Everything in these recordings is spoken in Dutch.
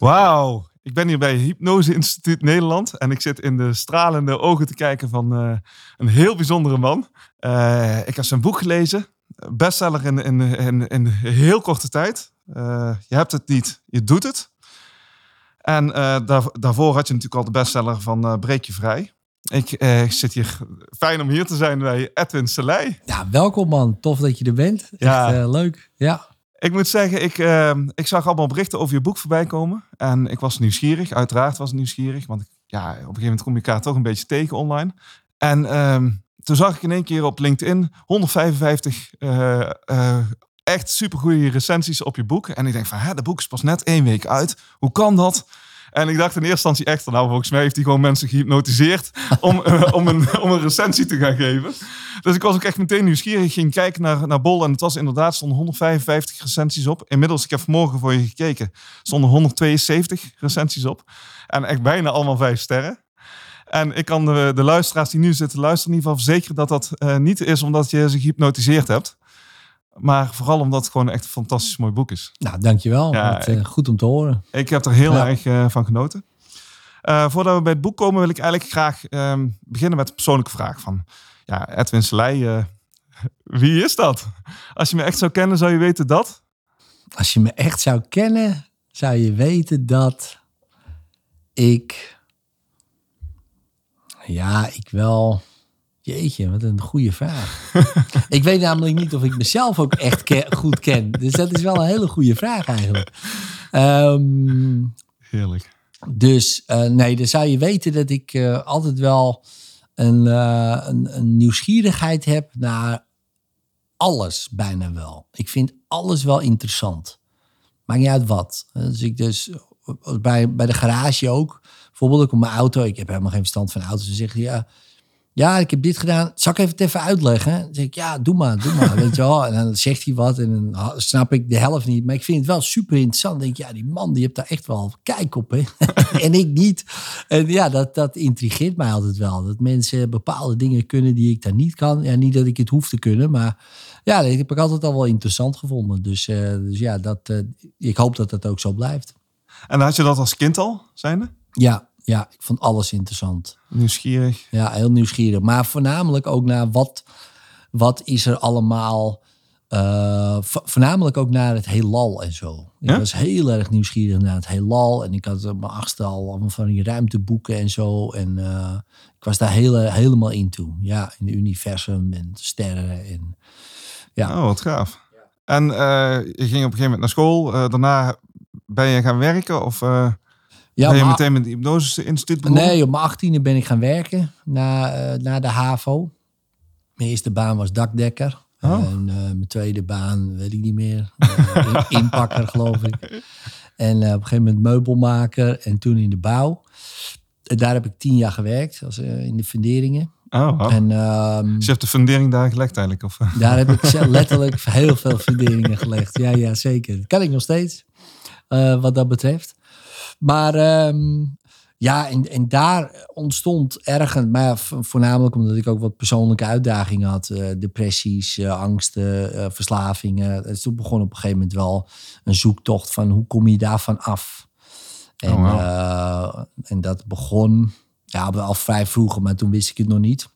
Wauw, ik ben hier bij Hypnose Instituut Nederland en ik zit in de stralende ogen te kijken van eh, een heel bijzondere man. Eh, ik heb zijn boek gelezen, bestseller in, in, in, in heel korte tijd. Eh, je hebt het niet, je doet het. En daar, daarvoor had je natuurlijk al de bestseller van Breek je Vrij. Ik, ik zit hier, fijn om hier te zijn bij Edwin Selei. Ja, welkom man. Tof dat je er bent. Echt Ja. eh, leuk. Ja. Ik moet zeggen, ik, eh, ik zag allemaal berichten over je boek voorbij komen. En ik was nieuwsgierig, uiteraard was ik nieuwsgierig. Want ja, op een gegeven moment kom je elkaar toch een beetje tegen online. En ehm, toen zag ik in één keer op LinkedIn 155 eh, eh, echt supergoeie recensies op je boek. En ik denk van, hè, dat boek is pas net één week uit. Hoe kan dat? En ik dacht in eerste instantie echt nou volgens mij heeft hij gewoon mensen gehypnotiseerd om, eh, om, een, om een recensie te gaan geven. Dus ik was ook echt meteen nieuwsgierig. Ik ging kijken naar, naar Bol en het was inderdaad, stonden 155 recensies op. Inmiddels, ik heb vanmorgen voor je gekeken, stonden 172 recensies op. En echt bijna allemaal vijf sterren. En ik kan de, de luisteraars die nu zitten luisteren in ieder geval verzekeren dat dat eh, niet is omdat je ze gehypnotiseerd hebt. Maar vooral omdat het gewoon echt een fantastisch mooi boek is. Nou, dankjewel. Ja, Wat, eh, goed om te horen. Ik heb er heel Ja. erg eh, van genoten. Eh, voordat we bij het boek komen, wil ik eigenlijk graag ehm, beginnen met een persoonlijke vraag van ja, Edwin Selei. wie is dat? Als je me echt zou kennen, zou je weten dat. Als je me echt zou kennen, zou je weten dat ik... Ja, ik wel... Jeetje, wat een goede vraag. ik weet namelijk niet of ik mezelf ook echt ke- goed ken. Dus dat is wel een hele goede vraag eigenlijk. Ehm, Heerlijk. Dus eh, nee, dan zou je weten dat ik eh, altijd wel een, eh, een, een nieuwsgierigheid heb naar alles, bijna wel. Ik vind alles wel interessant. Maakt niet uit wat. Dus ik dus bij, bij de garage ook. Bijvoorbeeld ook op mijn auto. Ik heb helemaal geen verstand van auto's. Dan zeg je, ja, ja, ik heb dit gedaan. Zal ik even het even uitleggen? Dan zeg ik, ja, doe maar, doe maar. Weet je wel? En dan zegt hij wat en dan snap ik de helft niet. Maar ik vind het wel super interessant. Dan denk ik, ja, die man, die heeft daar echt wel kijk op, hè? en ik niet. En ja, dat, dat intrigeert mij altijd wel. Dat mensen bepaalde dingen kunnen die ik dan niet kan. Ja, niet dat ik het hoef te kunnen, maar ja, dat heb ik altijd al wel interessant gevonden. Dus, eh, dus ja, dat, eh, ik hoop dat dat ook zo blijft. En had je dat als kind al, zijnde? Ja, ja, ik vond alles interessant. Nieuwsgierig. Ja, heel nieuwsgierig. Maar voornamelijk ook naar wat, wat is er allemaal. vo- voornamelijk ook naar het heelal en zo. Ik Ja? was heel erg nieuwsgierig naar het heelal. En ik had op mijn achtste al allemaal van die ruimteboeken en zo. En eh, ik was daar heel, helemaal in toe. Ja, in het universum en sterren. En, Ja. Oh, wat gaaf. En eh, je ging op een gegeven moment naar school. daarna ben je gaan werken? Of ja, ben je maar- meteen met het Hypnose Instituut begonnen? Nee, op mijn achttiende ben ik gaan werken na, eh, na de HAVO. Mijn eerste baan was dakdekker. Oh. En eh, mijn tweede baan, weet ik niet meer. Eh, in- inpakker, geloof ik. En op een gegeven moment meubelmaker en toen in de bouw. En daar heb ik tien jaar gewerkt, als, in de funderingen. Oh, wow. En ehm, Dus je hebt de fundering daar gelegd eigenlijk? Of, daar heb ik letterlijk heel veel funderingen gelegd. Ja, ja, zeker. Dat kan ik nog steeds, wat dat betreft. Maar ehm, ja, en, en daar ontstond ergens, maar voornamelijk omdat ik ook wat persoonlijke uitdagingen had. eh, depressies, eh, angsten, eh, verslavingen. Dus toen begon op een gegeven moment wel een zoektocht van hoe kom je daarvan af? En, Oh, en dat begon ja, al vrij vroeg, maar toen wist ik het nog niet.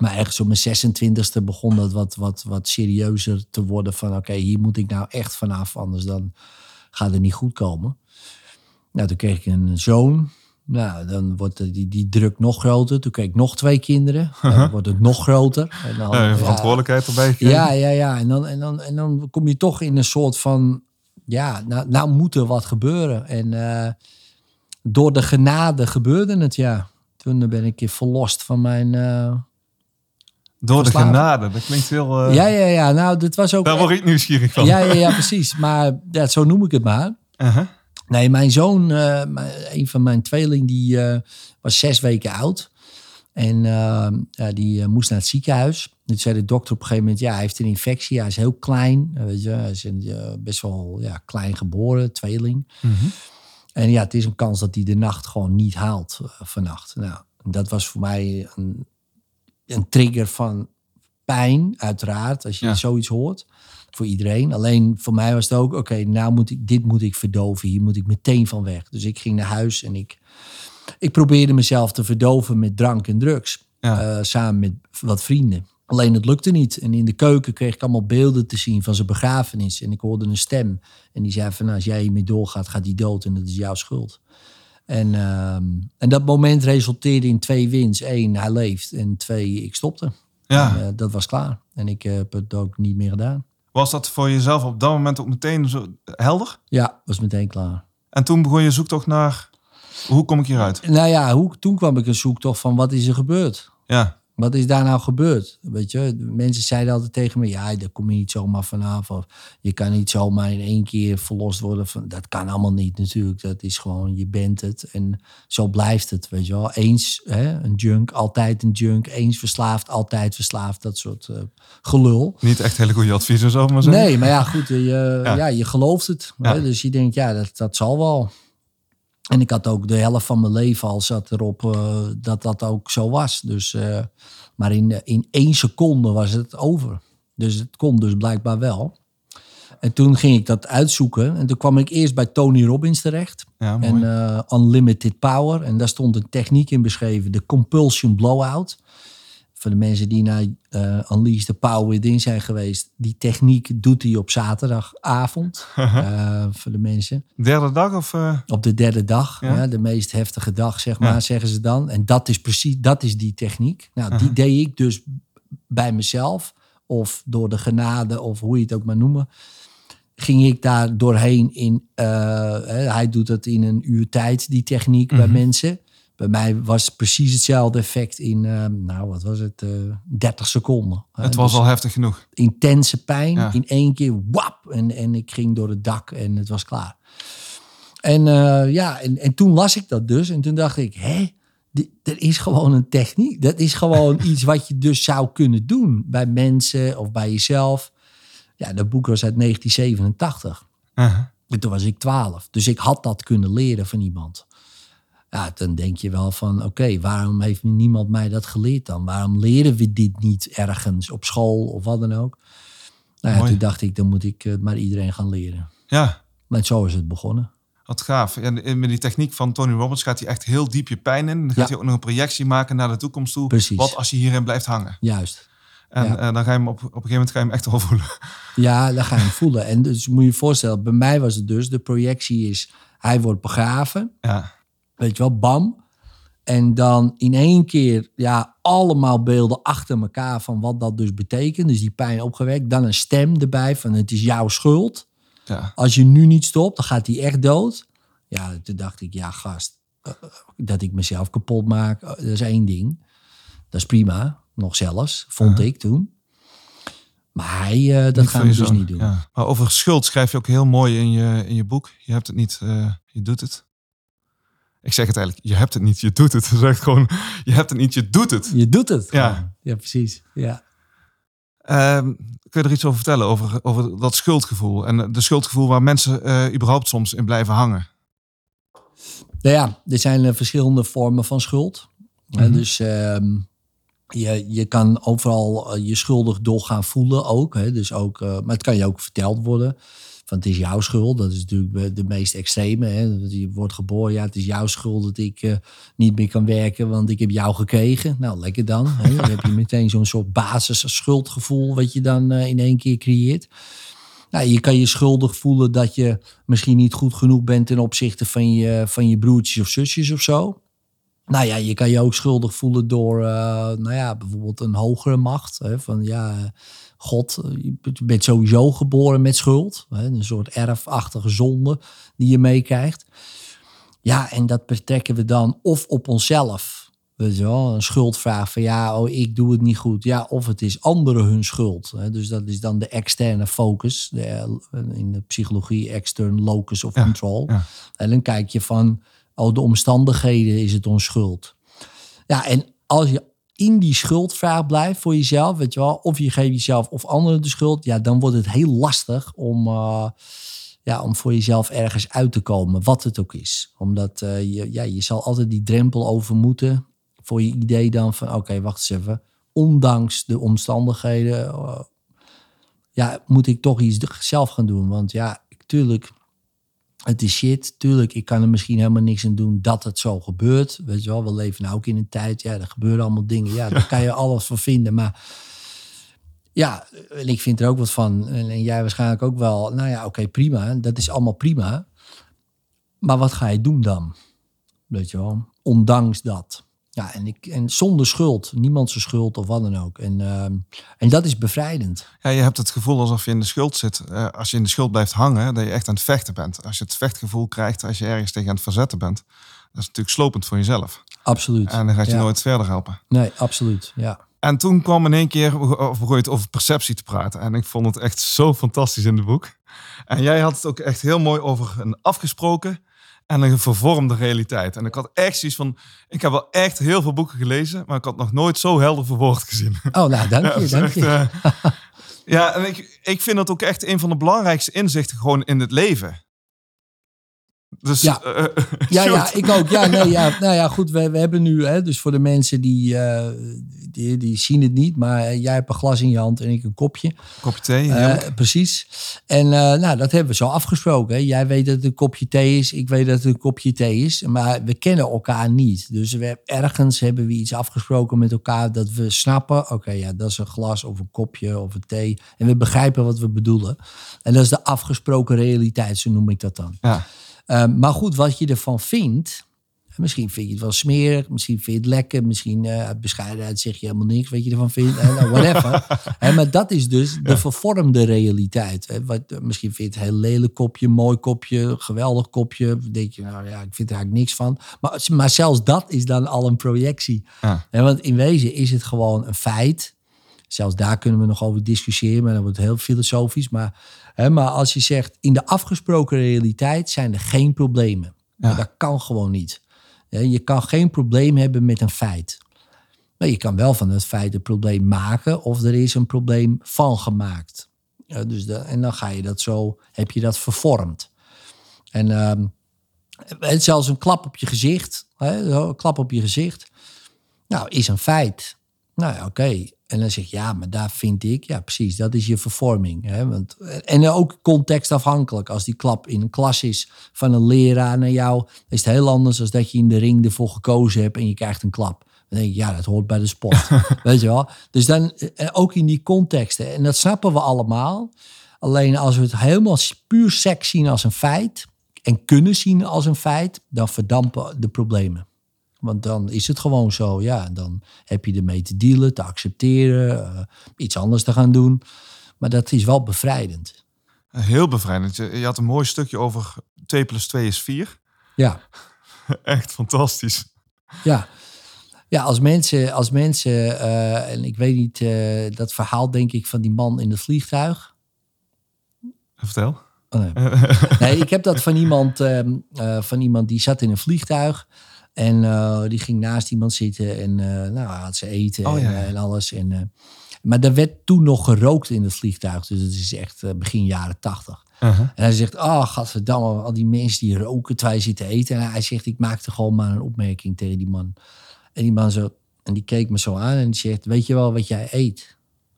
Maar ergens op mijn 26e begon dat wat, wat, wat serieuzer te worden. Van oké, hier moet ik nou echt vanaf, anders dan gaat het niet goed komen. Nou, toen kreeg ik een zoon. Nou, dan wordt die, die druk nog groter. Toen kreeg ik nog twee kinderen. Dan wordt het nog groter. En dan, ja, verantwoordelijkheid erbij ja, ja, ja. En dan, en, dan, en dan kom je toch in een soort van... Ja, nou, nou moet er wat gebeuren. En eh, door de genade gebeurde het, ja. Toen ben ik verlost van mijn... eh, Door de genade. Dat klinkt heel... eh, Ja, ja, ja. Nou, dit was ook... Daar word ik nieuwsgierig van. ja, ja, ja, precies. Maar ja, zo noem ik het maar. Uh-huh. Nee, mijn zoon, eh, een van mijn tweeling, die eh, was zes weken oud. En eh, die moest naar het ziekenhuis. Toen zei de dokter op een gegeven moment, ja, hij heeft een infectie. Hij is heel klein, weet je. Hij is een, best wel ja, klein geboren, tweeling. En ja, het is een kans dat hij de nacht gewoon niet haalt vannacht. Nou, dat was voor mij een, een trigger van pijn, uiteraard, als je Ja. zoiets hoort. Voor iedereen. Alleen voor mij was het ook, oké, nou moet ik, dit moet ik verdoven. Hier moet ik meteen van weg. Dus ik ging naar huis en ik, ik probeerde mezelf te verdoven met drank en drugs. Ja. Eh, samen met wat vrienden. Alleen het lukte niet. En in de keuken kreeg ik allemaal beelden te zien van zijn begrafenis. En ik hoorde een stem. En die zei van, nou, als jij hiermee doorgaat, gaat die dood. En dat is jouw schuld. En, ehm, en dat moment resulteerde in twee wins. Eén, hij leeft. En twee, ik stopte. Ja. En, eh, dat was klaar. En ik heb het ook niet meer gedaan. Was dat voor jezelf op dat moment ook meteen zo helder? Ja, was meteen klaar. En toen begon je zoektocht naar hoe kom ik hieruit? Nou ja, hoe, toen kwam ik een zoektocht van wat is er gebeurd? Ja, Wat is daar nou gebeurd? Weet je, mensen zeiden altijd tegen me: ja, daar kom je niet zomaar vanaf. Of je kan niet zomaar in één keer verlost worden. Van, dat kan allemaal niet natuurlijk. Dat is gewoon, je bent het. En zo blijft het, weet je wel. Eens hè, een junk, altijd een junk. Eens verslaafd, altijd verslaafd. Dat soort eh, gelul. niet echt hele goede adviezen, zo maar zeggen. Nee, maar ja, goed, je, Ja. ja. je gelooft het. Ja. Hè? Dus je denkt, ja, dat, dat zal wel. En ik had ook de helft van mijn leven al zat erop eh, dat dat ook zo was. Dus, eh, maar in, in één seconde was het over. Dus het kon dus blijkbaar wel. En toen ging ik dat uitzoeken. En toen kwam ik eerst bij Tony Robbins terecht. Ja. En eh, Unlimited Power. En daar stond een techniek in beschreven. De Compulsion Blowout. Voor de mensen die naar eh Unleash the Power Within zijn geweest. Die techniek doet hij op zaterdagavond. Eh, voor de mensen. Derde dag of... eh, Op de derde dag. Ja. Ja. de meest heftige dag, zeg maar, Ja. zeggen ze dan. En dat is precies, dat is die techniek. Nou, die deed ik dus bij mezelf. Of door de genade, of hoe je het ook maar noemen. Ging ik daar doorheen in... hij doet dat in een uur tijd, die techniek bij mensen. Bij mij was precies hetzelfde effect in, eh, nou wat was het, eh 30 seconden. hè. het was Dus al heftig genoeg. intense pijn Ja. in één keer, wap, en, en ik ging door het dak en het was klaar. En eh, ja, en, en toen las ik dat dus en toen dacht ik, hè, dit, er is gewoon een techniek. Dat is gewoon iets wat je dus zou kunnen doen bij mensen of bij jezelf. Ja, dat boek was uit 1987. Uh-huh. En toen was ik 12. Dus ik had dat kunnen leren van iemand. Ja, dan denk je wel van, oké, waarom heeft niemand mij dat geleerd dan? Waarom leren we dit niet ergens op school of wat dan ook? Nou ja, toen dacht ik, dan moet ik het maar iedereen gaan leren. Ja, Maar zo is het begonnen. wat gaaf. En met die techniek van Tony Robbins gaat hij echt heel diep je pijn in. Dan gaat Ja. hij ook nog een projectie maken naar de toekomst toe. Precies. Wat als je hierin blijft hangen? Juist. En Ja. eh, dan ga je hem op, op een gegeven moment ga je hem echt wel voelen. Ja, dan ga je hem voelen. En dus moet je je voorstellen, bij mij was het dus, de projectie is, hij wordt begraven. Ja, Weet je wel, bam. En dan in één keer, ja, allemaal beelden achter elkaar van wat dat dus betekent. Dus die pijn opgewekt. Dan een stem erbij van het is jouw schuld. ja. Als je nu niet stopt, dan gaat hij echt dood. Ja, toen dacht ik, ja gast, eh, dat ik mezelf kapot maak, eh, dat is één ding. Dat is prima, nog zelfs, vond ik toen. Maar hij, eh, dat Niet gaan we dus niet doen. Ja. Maar over schuld schrijf je ook heel mooi in je, in je boek. Je hebt het niet, eh, je doet het. Ik zeg het eigenlijk, je hebt het niet, je doet het. Je zegt gewoon, je hebt het niet, je doet het. Je doet het. Ja. gewoon. ja precies. Ja. Ehm, kun je er iets over vertellen, over, over dat schuldgevoel? En de schuldgevoel waar mensen eh, überhaupt soms in blijven hangen. Nou ja, er zijn eh, verschillende vormen van schuld. Mhm. dus ehm, je, je kan overal eh, je schuldig door gaan voelen ook. Hè, dus ook maar het kan je ook verteld worden. Van het is jouw schuld. Dat is natuurlijk de- meest extreme. Hè. Je wordt geboren, ja, het is jouw schuld dat ik eh, niet meer kan werken, want ik heb jou gekregen. Nou, lekker dan. Hè. Dan heb je meteen zo'n soort basis schuldgevoel wat je dan eh, in één keer creëert. Nou, je kan je schuldig voelen dat je misschien niet goed genoeg bent ten opzichte van je, van je broertjes of zusjes of zo. Nou ja, je kan je ook schuldig voelen door, eh, nou ja, bijvoorbeeld een hogere macht. Hè, van ja, God, eh, je bent sowieso geboren met schuld. Hè, een soort erfachtige zonde die je meekrijgt. Ja, en dat betrekken we dan of op onszelf Weet je wel, een schuldvraag van ja, oh, ik doe het niet goed. Ja, of het is anderen hun schuld. Hè? Dus dat is dan de externe focus. De, in de psychologie, extern locus of Ja, control. ja. En dan kijk je van, oh, de omstandigheden is het onschuld. Ja, en als je in die schuldvraag blijft voor jezelf, weet je wel, of je geeft jezelf of anderen de schuld, ja, dan wordt het heel lastig om, eh, ja, om voor jezelf ergens uit te komen, wat het ook is. Omdat eh, je, ja, je zal altijd die drempel over moeten voor je idee dan van, oké, wacht eens even, ondanks de omstandigheden, eh, ja, moet ik toch iets zelf gaan doen. Want ja, tuurlijk, het is shit. Tuurlijk, ik kan er misschien helemaal niks aan doen dat het zo gebeurt. Weet je wel, we leven nou ook in een tijd, ja, er gebeuren allemaal dingen. Ja, daar kan je alles van vinden. Maar ja, en ik vind er ook wat van. En, jij waarschijnlijk ook wel. Nou ja, oké, prima. Dat is allemaal prima. Maar wat ga je doen dan? Weet je wel, ondanks dat. Ja, en, ik, en zonder schuld. Niemand zijn schuld of wat dan ook. En, ehm, en dat is bevrijdend. Ja, je hebt het gevoel alsof je in de schuld zit. Eh, als je in de schuld blijft hangen, dat je echt aan het vechten bent. Als je het vechtgevoel krijgt, als je ergens tegen aan het verzetten bent. Dat is natuurlijk slopend voor jezelf. Absoluut. En dan gaat je Ja. nooit verder helpen. Nee, absoluut. Ja. En toen kwam in één keer, begon je het over perceptie te praten. En ik vond het echt zo fantastisch in het boek. En jij had het ook echt heel mooi over een afgesproken en een vervormde realiteit. En ik had echt zoiets van, ik heb wel echt heel veel boeken gelezen, maar ik had nog nooit zo helder verwoord gezien. Oh, nou, dank Ja, je. is dank echt, je. eh, ja, en ik, ik vind dat ook echt een van de belangrijkste inzichten gewoon in het leven. Dus Ja. eh, Ja, shoot. ja, ik ook. Ja, nee, ja, nou ja, goed. We, we hebben nu, hè, dus voor de mensen die, eh, die, die zien het niet, maar eh, jij hebt een glas in je hand en ik een kopje. kopje thee. Eh, heerlijk. precies. En eh, nou, dat hebben we zo afgesproken. Hè. Jij weet dat het een kopje thee is, ik weet dat het een kopje thee is, maar we kennen elkaar niet. Dus we, ergens hebben we iets afgesproken met elkaar dat we snappen, oké, ja, dat is een glas of een kopje of een thee. En we begrijpen wat we bedoelen. En dat is de afgesproken realiteit, zo noem ik dat dan. ja. Um, maar goed, wat je ervan vindt. Misschien vind je het wel smerig, misschien vind je het lekker, misschien uh, uit bescheidenheid zeg je helemaal niks wat je ervan vindt, uh, nou, whatever. Maar dat is dus de vervormde realiteit. He, wat, uh, misschien vind je het een heel lelijk kopje, mooi kopje, geweldig kopje. Denk je, nou ja, ik vind er eigenlijk niks van. Maar, maar zelfs dat is dan al een projectie. Ja. Want in wezen is het gewoon een feit. Zelfs daar kunnen we nog over discussiëren, maar dat wordt heel filosofisch. Maar, maar als je zegt, in de afgesproken realiteit zijn er geen problemen. Ja. Dat kan gewoon niet. Je kan geen probleem hebben met een feit. Maar je kan wel van het feit een probleem maken of er is een probleem van gemaakt. Ja, dus de, en dan ga je dat zo, heb je dat vervormd. En um, zelfs een klap op je gezicht, hè, een klap op je gezicht, nou, is een feit. Nou ja, oké. Okay. En dan zeg je, ja, maar daar vind ik, ja, precies, dat is je vervorming. Hè? Want, en ook contextafhankelijk. Als die klap in een klas is van een leraar naar jou, is het heel anders dan dat je in de ring ervoor gekozen hebt en je krijgt een klap. Dan denk je, ja, dat hoort bij de sport. Weet je wel? Dus dan, ook in die contexten. En dat snappen we allemaal. Alleen als we het helemaal puur seks zien als een feit en kunnen zien als een feit, dan verdampen de problemen. Want dan is het gewoon zo. Ja, dan heb je ermee te dealen, te accepteren, uh, iets anders te gaan doen. Maar dat is wel bevrijdend. Heel bevrijdend. Je, je had een mooi stukje over 2 plus 2 is 4. Ja. Echt fantastisch. Ja. Ja, als mensen, als mensen uh, en ik weet niet, uh, dat verhaal denk ik van die man in het vliegtuig. Vertel. Oh, nee. nee. ik heb dat van iemand, uh, van iemand die zat in een vliegtuig. En uh, die ging naast iemand zitten en uh, nou, had ze eten oh, en, ja. uh, en, alles. En, maar er werd toen nog gerookt in het vliegtuig. Dus het is echt begin jaren tachtig. Uh-huh. En hij zegt, oh, gadverdamme, al die mensen die roken terwijl je zit te eten. En hij zegt, ik maakte gewoon maar een opmerking tegen die man. En die man zo, en die keek me zo aan en die zegt, weet je wel wat jij eet?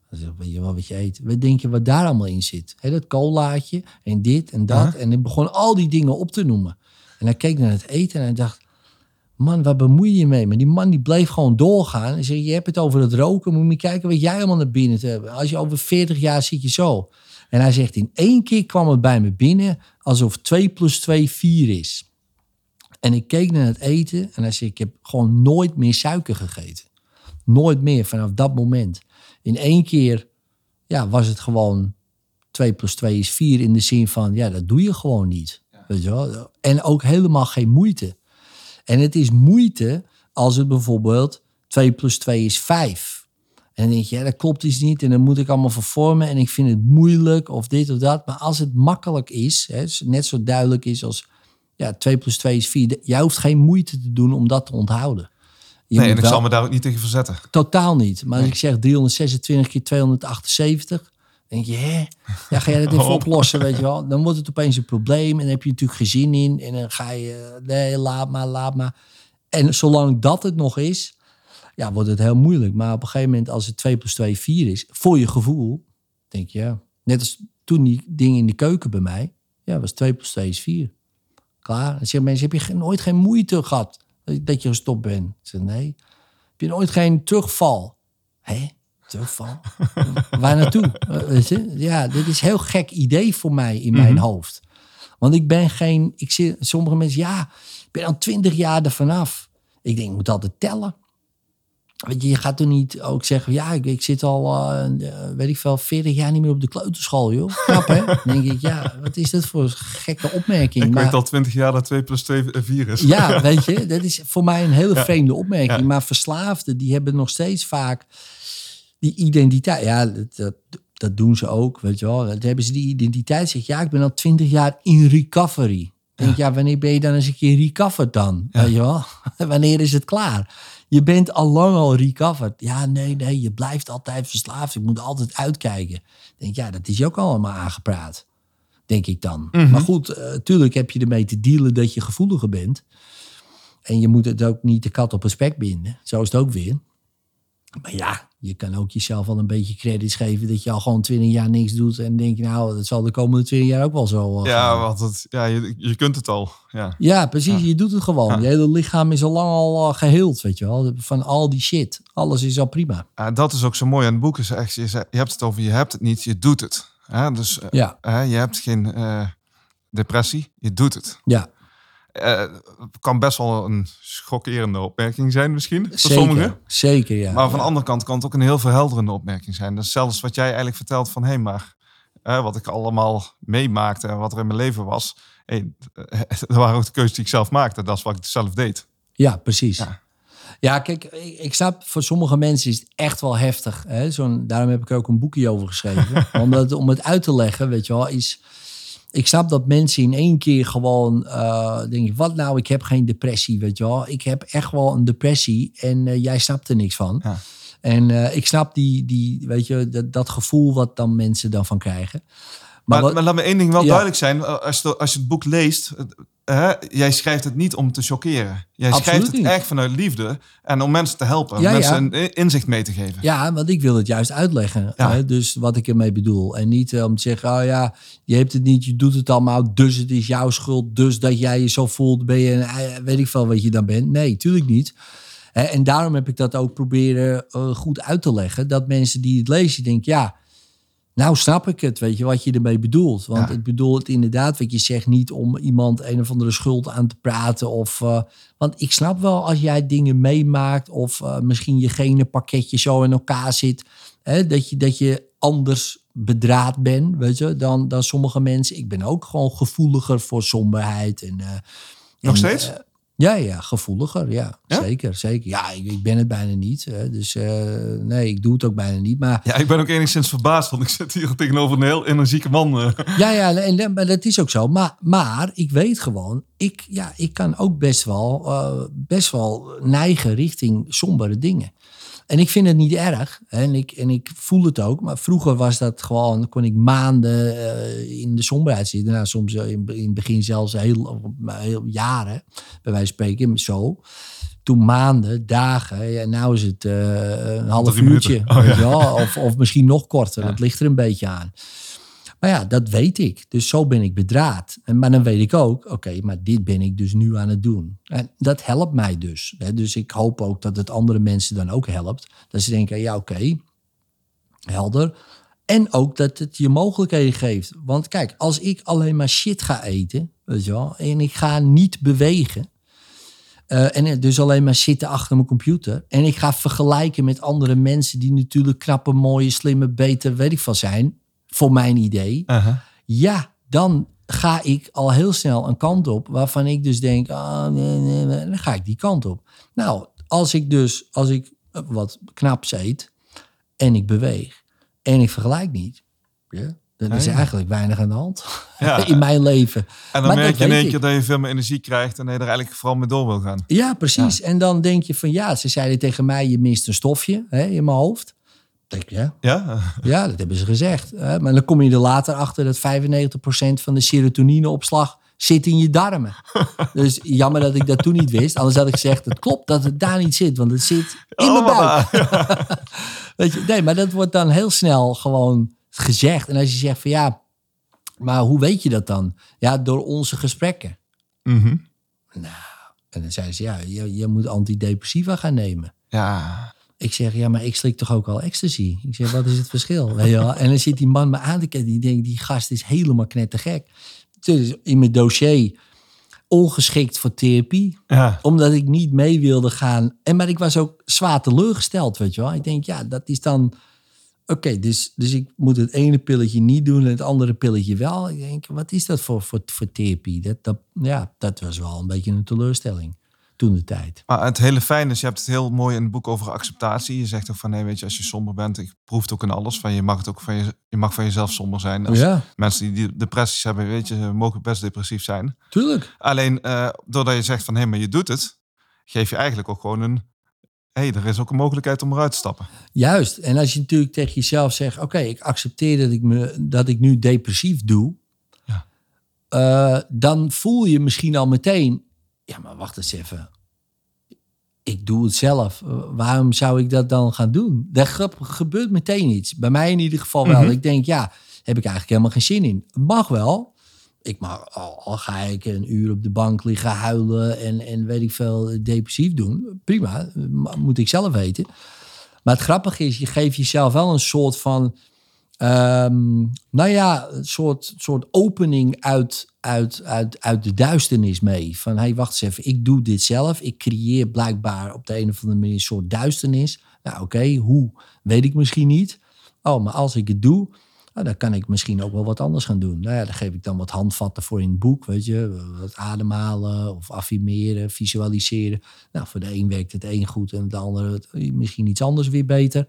Hij zegt, weet je wel wat je eet? Wat denk je wat daar allemaal in zit? He, dat colaatje en dit en dat. Uh-huh. En hij begon al die dingen op te noemen. En hij keek naar het eten en hij dacht, man, waar bemoei je je mee? Maar die man die bleef gewoon doorgaan. En zei, je hebt het over het roken, moet je kijken wat jij allemaal naar binnen te hebben. Als je over 40 jaar zit je zo. En hij zegt, in één keer kwam het bij me binnen alsof 2 plus 2 4 is. En ik keek naar het eten en hij zei, ik heb gewoon nooit meer suiker gegeten. Nooit meer vanaf dat moment. In één keer ja, was het gewoon 2 plus 2 is 4 in de zin van, ja, dat doe je gewoon niet. Ja. Weet je wel? En ook helemaal geen moeite. En het is moeite als het bijvoorbeeld 2 plus 2 is 5. En dan denk je, ja, dat klopt iets niet. En dan moet ik allemaal vervormen. En ik vind het moeilijk of dit of dat. Maar als het makkelijk is, hè, net zo duidelijk is als ja, 2 plus 2 is 4. Jij hoeft geen moeite te doen om dat te onthouden. Je nee, en ik wel- zal me daar ook niet tegen verzetten. Totaal niet. Maar als ik zeg 326 keer 278, denk je, hè? Ja, ga jij dat even Hop. oplossen, weet je wel? Dan wordt het opeens een probleem en dan heb je natuurlijk geen zin in. En dan ga je, nee, laat maar, laat maar. En zolang dat het nog is, ja, wordt het heel moeilijk. Maar op een gegeven moment, als het 2 plus 2 4 is, voor je gevoel, denk je, ja, net als toen die ding in de keuken bij mij, ja, was 2 plus 2 is 4. Klaar. Dan zeggen mensen, heb je nooit geen moeite gehad dat- dat je gestopt bent? Ik zeg, nee. Heb je nooit geen terugval? Hé, terugval? Waar naartoe? Eh, weet je? Ja, dit is een heel gek idee voor mij in mijn hoofd. Want ik ben geen... Ik zie, sommige mensen, ja, ik ben al twintig jaar er vanaf. Ik denk, ik moet altijd tellen. Weet je, je gaat toen niet ook zeggen, ja, ik, ik zit al, eh, eh, weet ik veel, 40 jaar niet meer op de kleuterschool, joh. Knap, hè? Dan denk ik, ja, wat is dat voor gekke opmerking? Ik Maar- weet al twintig jaar dat 2 plus 2 4 is. ja, weet je, dat is voor mij een hele Ja. vreemde opmerking. Ja. Maar verslaafden, die hebben nog steeds vaak die identiteit. Ja, dat, doen ze ook, weet je wel. Dan hebben ze die identiteit. Zeg, ja, ik ben al twintig jaar in recovery. Ik Denk, ja, wanneer ben je dan eens een keer recovered dan? Ja. Weet je wel? wanneer is het klaar? Je bent al lang al recovered. Ja, nee, nee, je blijft altijd verslaafd. Ik moet altijd uitkijken. Denk, ja, dat is je ook allemaal aangepraat. Denk ik dan. Mhm. Maar goed, eh, tuurlijk heb je ermee te dealen dat je gevoeliger bent. En je moet het ook niet de kat op een spek binden. Zo is het ook weer. Maar ja, je kan ook jezelf wel een beetje credits geven dat je al gewoon twintig jaar niks doet. En denk je, nou, dat zal de komende twintig jaar ook wel zo eh, Ja, want het, ja je, je kunt het al. Ja. Ja, precies. Je doet het gewoon. Ja. Je hele lichaam is al lang al eh, geheeld, weet je wel. Van al die shit. Alles is al prima. Ja, dat is ook zo mooi aan het boek. Is echt, je, je hebt het over je hebt het niet, je doet het. Hè? Dus eh, Ja, je hebt geen depressie, je doet het. ja. Het kan best wel een schokkerende opmerking zijn misschien, voor Zeker. sommigen. Zeker, ja. Maar van de andere kant kan het ook een heel verhelderende opmerking zijn. Dus zelfs wat jij eigenlijk vertelt van... hé, maar eh, wat ik allemaal meemaakte en wat er in mijn leven was... Hey, dat waren ook de keuzes die ik zelf maakte. Dat is wat ik zelf deed. Ja, precies. Ja. Ja, kijk, ik, ik snap, voor sommige mensen is het echt wel heftig. Hè? Zo'n, daarom heb ik er ook een boekje over geschreven. Omdat, om het uit te leggen, weet je wel, is... Ik snap dat mensen in één keer gewoon eh denken... wat nou, ik heb geen depressie, weet je wel. Ik heb echt wel een depressie en eh, jij snapt er niks van. Ja. En eh, ik snap die, die, weet je, dat, dat gevoel wat dan mensen dan van krijgen. Maar, wat- maar laat me één ding wel Ja. duidelijk zijn. Als je, als je het boek leest... eh, jij schrijft het niet om te chockeren. Jij Absoluut schrijft het niet. echt vanuit liefde. En om mensen te helpen. Ja, mensen ja. een inzicht mee te geven. Ja, want ik wil het juist uitleggen. Ja. Hè? Dus wat ik ermee bedoel. En niet eh, om te zeggen, oh ja, je hebt het niet, je doet het allemaal, dus het is jouw schuld. Dus dat jij je zo voelt, ben je, weet ik veel wat je dan bent. Nee, tuurlijk niet. Hè, En daarom heb ik dat ook proberen eh, goed uit te leggen. Dat mensen die het lezen, denken, ja, nou snap ik het, weet je, wat je ermee bedoelt. Want Ja. ik bedoel het inderdaad, wat je zegt, niet om iemand een of andere schuld aan te praten. Of, eh, want ik snap wel als jij dingen meemaakt of eh, misschien je gene pakketje zo in elkaar zit, hè, dat, je, dat je anders bedraad bent, weet je, dan, dan sommige mensen. Ik ben ook gewoon gevoeliger voor somberheid. En, eh, Nog en, steeds? Ja, ja, gevoeliger, ja. Ja? Zeker, zeker. Ja, ik, ik ben het bijna niet. Hè, dus eh, nee, ik doe het ook bijna niet. Maar Ja, ik ben ook enigszins verbaasd. Want ik zit hier tegenover een heel energieke man. eh. ja, ja, en, dat is ook zo. Maar, maar ik weet gewoon, ik, ja, ik kan ook best wel, eh, best wel neigen richting sombere dingen. En ik vind het niet erg. En ik, en ik voel het ook. Maar vroeger was dat gewoon, kon ik maanden eh, in de somberheid zitten. Nou, soms eh, in, in het begin zelfs heel, heel jaren, bij wijze van spreken, zo. Toen maanden, dagen. Ja, nou is het eh, een half uurtje. Oh, ja. of, of misschien nog korter. Ja. Dat ligt er een beetje aan. Maar ja, dat weet ik. Dus zo ben ik bedraad. En, maar dan weet ik ook, oké, maar dit ben ik dus nu aan het doen. En dat helpt mij dus. Hè. Dus ik hoop ook dat het andere mensen dan ook helpt. Dat ze denken, ja oké, helder. En ook dat het je mogelijkheden geeft. Want kijk, als ik alleen maar shit ga eten, weet je wel, en ik ga niet bewegen. eh, en dus alleen maar zitten achter mijn computer. En ik ga vergelijken met andere mensen die natuurlijk knappe, mooie, slimme, beter, weet ik veel zijn. Voor mijn idee. Uh-huh. Ja, dan ga ik al heel snel een kant op waarvan ik dus denk, ah, nee, nee, nee, dan ga ik die kant op. Nou, als ik dus, als ik wat knaps eet en ik beweeg en ik vergelijk niet, ja, dan is er Ja. eigenlijk weinig aan de hand Ja. in mijn leven. En dan Maar merk je in één keer dat je veel meer energie krijgt en dat je er eigenlijk vooral mee door wil gaan. Ja, precies. En dan denk je van ja, ze zeiden tegen mij, je mist een stofje hè, in mijn hoofd. Denk ja, Ja? ja, dat hebben ze gezegd. Hè. Maar dan kom je er later achter dat 95% van de serotonineopslag zit in je darmen. dus jammer dat ik dat toen niet wist. Anders had ik gezegd, het klopt dat het daar niet zit, want het zit in mijn buik. Weet je, nee, maar dat wordt dan heel snel gewoon gezegd. En als je zegt van ja, maar hoe weet je dat dan? Ja, door onze gesprekken. Mhm. En dan zeiden ze, ja, je, je moet antidepressiva gaan nemen. Ja. Ik zeg, ja, maar ik slik toch ook al ecstasy? Ik zeg, wat is het verschil? Weet je wel? En dan zit die man me aan te kijken. Die denkt, die gast is helemaal knettergek. Dus in mijn dossier ongeschikt voor therapie. Ja. Omdat ik niet mee wilde gaan. En maar ik was ook zwaar teleurgesteld, weet je wel. Ik denk, ja, dat is dan... Oké, dus, dus ik moet het ene pilletje niet doen en het andere pilletje wel. Ik denk, wat is dat voor, voor, voor therapie? Dat, dat, ja, dat was wel een beetje een teleurstelling toen de tijd. Maar het hele fijn is, je hebt het heel mooi in het boek over acceptatie. Je zegt ook van, nee, weet je, als je somber bent, ik proef het ook in alles. Van, je mag het ook van, je, je mag van jezelf somber zijn. Als Ja, Mensen die depressies hebben, weet je, mogen best depressief zijn. tuurlijk. Alleen, eh, doordat je zegt van, hé, maar je doet het, geef je eigenlijk ook gewoon een, hé, er is ook een mogelijkheid om eruit te stappen. Juist. En als je natuurlijk tegen jezelf zegt: Oké, ik accepteer dat ik, me, dat ik nu depressief doe. Ja. eh, dan voel je misschien al meteen: Ja, maar wacht eens even. Ik doe het zelf. Waarom zou ik dat dan gaan doen? Er ge- gebeurt meteen iets. Bij mij in ieder geval wel. Mhm. Ik denk: Ja, heb ik eigenlijk helemaal geen zin in. Mag wel. Ik mag, al, al ga ik een uur op de bank liggen huilen en, en weet ik veel, depressief doen. Prima, moet ik zelf weten. Maar het grappige is, je geeft jezelf wel een soort van, ehm, nou ja, een soort, soort opening uit, uit, uit, uit de duisternis mee. Van, hé, hey, wacht eens even, ik doe dit zelf. Ik creëer blijkbaar op de een of andere manier een soort duisternis. Nou oké, hoe, weet ik misschien niet. Oh, maar als ik het doe, nou, dan kan ik misschien ook wel wat anders gaan doen. Nou ja, daar geef ik dan wat handvatten voor in het boek, weet je. Wat ademhalen of affirmeren, visualiseren. Nou, voor de een werkt het een goed en de andere misschien iets anders weer beter.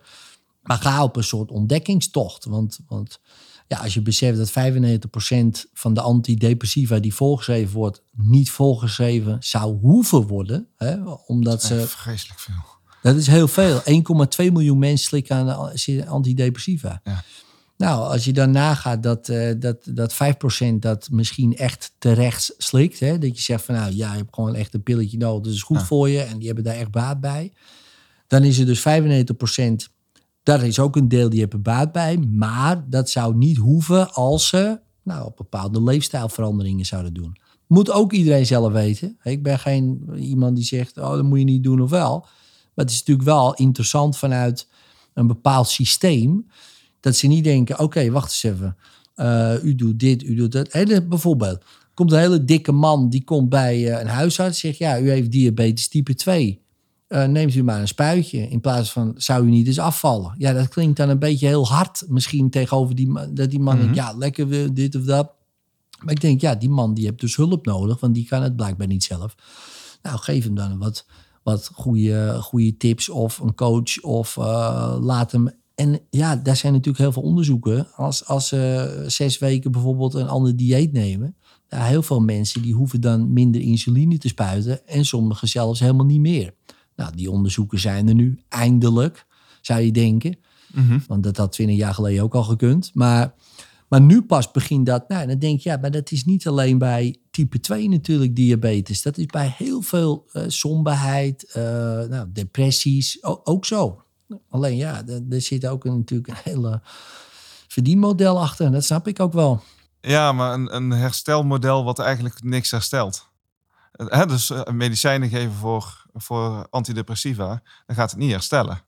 Maar ga op een soort ontdekkingstocht. Want, want ja, als je beseft dat 95% van de antidepressiva die voorgeschreven wordt, niet voorgeschreven zou hoeven worden. Hè, omdat ze, vreselijk veel. dat is heel veel. 1,2 miljoen mensen slikken aan de antidepressiva. Ja. Nou, als je dan nagaat dat, eh, dat, dat 5% dat misschien echt terecht slikt. Hè, dat je zegt van nou ja, je hebt gewoon echt een pilletje nodig. Dat is goed Ja. voor je en die hebben daar echt baat bij. Dan is er dus 95%. Daar is ook een deel die hebben baat bij. Maar dat zou niet hoeven als ze nou, op bepaalde leefstijlveranderingen zouden doen. Moet ook iedereen zelf weten. Ik ben geen iemand die zegt, oh, dat moet je niet doen of wel. Maar het is natuurlijk wel interessant vanuit een bepaald systeem. Dat ze niet denken, oké, wacht eens even. Eh, u doet dit, u doet dat. Hele, bijvoorbeeld, komt een hele dikke man die komt bij eh, een huisarts. Zegt, ja, u heeft diabetes type 2. Eh, neemt u maar een spuitje. In plaats van, zou u niet eens afvallen? Ja, dat klinkt dan een beetje heel hard. Misschien tegenover die man. Dat die man Mhm. denkt, ja, lekker dit of dat. Maar ik denk, ja, die man die heeft dus hulp nodig. Want die kan het blijkbaar niet zelf. Nou, geef hem dan wat, wat goede, goede tips of een coach. Of eh, laat hem... En ja, daar zijn natuurlijk heel veel onderzoeken. Als, als ze zes weken bijvoorbeeld een ander dieet nemen... Ja, heel veel mensen die hoeven dan minder insuline te spuiten. En sommigen zelfs helemaal niet meer. Nou, die onderzoeken zijn er nu eindelijk, zou je denken. Mhm. Want dat had 20 jaar geleden ook al gekund. Maar, maar nu pas begint dat. Nou, dan denk je, ja, maar dat is niet alleen bij type 2 natuurlijk diabetes. Dat is bij heel veel eh, somberheid, eh, nou, depressies ook zo. Alleen ja, er, zit ook een, natuurlijk een hele verdienmodel achter. En dat snap ik ook wel. Ja, maar een, een herstelmodel wat eigenlijk niks herstelt. Eh, Hè, dus eh, medicijnen geven voor, voor antidepressiva, dan gaat het niet herstellen.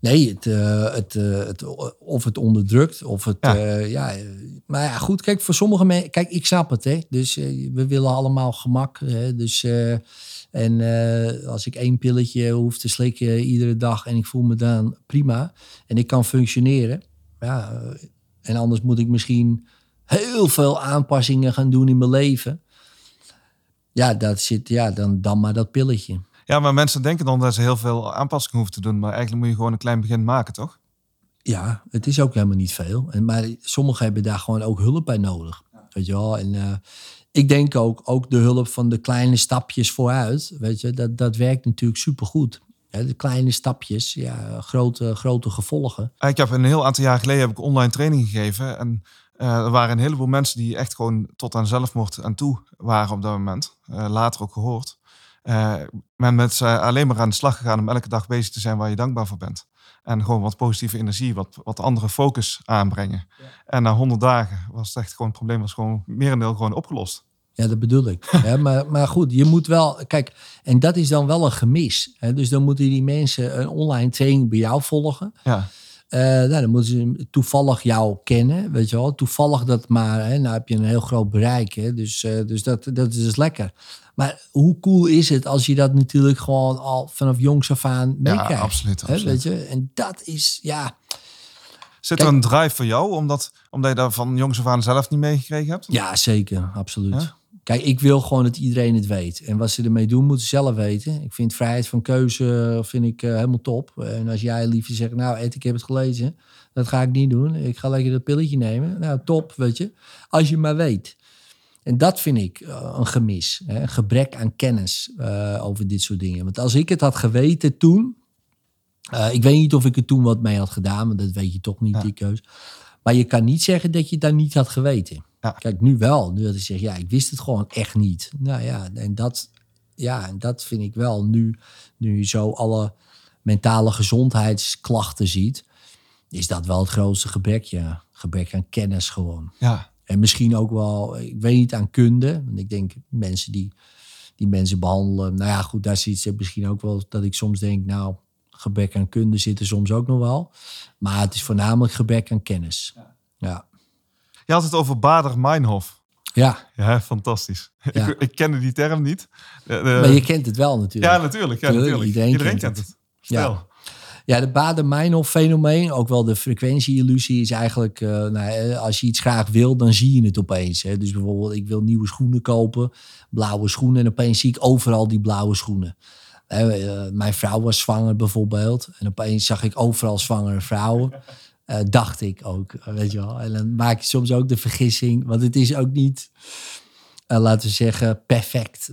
Nee, het, eh, het, eh, het, of het onderdrukt, of het... Ja. Ja. ja, eh, maar ja, goed, kijk, voor sommige mensen... Kijk, ik snap het, hè. Dus eh, we willen allemaal gemak. Hè? Dus, eh, en eh, als ik één pilletje hoef te slikken iedere dag... en ik voel me dan prima en ik kan functioneren... Ja, eh, en anders moet ik misschien heel veel aanpassingen gaan doen in mijn leven... Ja, dat zit, ja dan, dan maar dat pilletje. Ja, maar mensen denken dan dat ze heel veel aanpassingen hoeven te doen. Maar eigenlijk moet je gewoon een klein begin maken, toch? Ja, het is ook helemaal niet veel. En, maar sommigen hebben daar gewoon ook hulp bij nodig. Weet je wel? En uh, ik denk ook, ook de hulp van de kleine stapjes vooruit. Weet je, dat, dat werkt natuurlijk supergoed. Ja, de kleine stapjes, ja, grote, grote gevolgen. Ik heb een heel aantal jaar geleden heb ik online training gegeven. En uh, er waren een heleboel mensen die echt gewoon tot aan zelfmoord aan toe waren op dat moment. Uh, later ook gehoord. Uh, men met ze alleen maar aan de slag gegaan om elke dag bezig te zijn waar je dankbaar voor bent. En gewoon wat positieve energie, wat, wat andere focus aanbrengen. Ja. En na honderd dagen was het echt gewoon het probleem was gewoon merendeel gewoon opgelost. Ja, dat bedoel ik. ja, maar, maar goed, je moet wel, kijk, en dat is dan wel een gemis. Hè? Dus dan moeten die mensen een online training bij jou volgen. Ja. Uh, nou, dan moeten ze toevallig jou kennen, weet je wel. Toevallig dat maar, hè, nou heb je een heel groot bereik, hè. Dus, uh, dus dat, dat is dus lekker. Maar hoe cool is het als je dat natuurlijk gewoon al vanaf jongs af aan meekrijgt? Ja, absoluut. Hè, absoluut. weet je? En dat is, ja... Zit er een drive voor jou, omdat, omdat je daar van jongs af aan zelf niet meegekregen hebt? Ja, zeker. Absoluut. Ja? Kijk, ik wil gewoon dat iedereen het weet. En wat ze ermee doen, moeten ze zelf weten. Ik vind vrijheid van keuze vind ik, uh, helemaal top. En als jij liever zegt, nou Ed, ik heb het gelezen. Dat ga ik niet doen. Ik ga lekker dat pilletje nemen. Nou, top, weet je. Als je maar weet. En dat vind ik uh, een gemis. Hè? Een gebrek aan kennis uh, over dit soort dingen. Want als ik het had geweten toen... ik weet niet of ik er toen wat mee had gedaan. Maar dat weet je toch niet, ja. die keus. Maar je kan niet zeggen dat je het daar niet had geweten. Ja. Kijk, nu wel. Nu dat ik zeg, ja, ik wist het gewoon echt niet. Nou ja, en dat, ja, en dat vind ik wel nu, nu je zo alle mentale gezondheidsklachten ziet, is dat wel het grootste gebrek, ja. Gebrek aan kennis gewoon. Ja. En misschien ook wel, ik weet niet aan kunde. Want ik denk mensen die, die mensen behandelen, nou ja, goed, daar zit ze misschien ook wel dat ik soms denk, nou, gebrek aan kunde zit er soms ook nog wel. Maar het is voornamelijk gebrek aan kennis. Ja. ja. Je had het over Bader-Meinhof. Ja. Ja, fantastisch. Ja. Ik, ik kende die term niet. De, de... Maar je kent het wel natuurlijk. Ja, natuurlijk. Ja, natuurlijk. Iedereen, Iedereen kent, kent het. het. Stel. Ja. Ja, de Bader-Meinhof-fenomeen, ook wel de frequentie-illusie, is eigenlijk... Uh, nou, als je iets graag wil, dan zie je het opeens. Hè. Dus bijvoorbeeld, ik wil nieuwe schoenen kopen, blauwe schoenen... en opeens zie ik overal die blauwe schoenen. Uh, mijn vrouw was zwanger bijvoorbeeld. En opeens zag ik overal zwangere vrouwen. Uh, dacht ik ook, weet je wel. En dan maak je soms ook de vergissing, want het is ook niet, uh, laten we zeggen, perfect.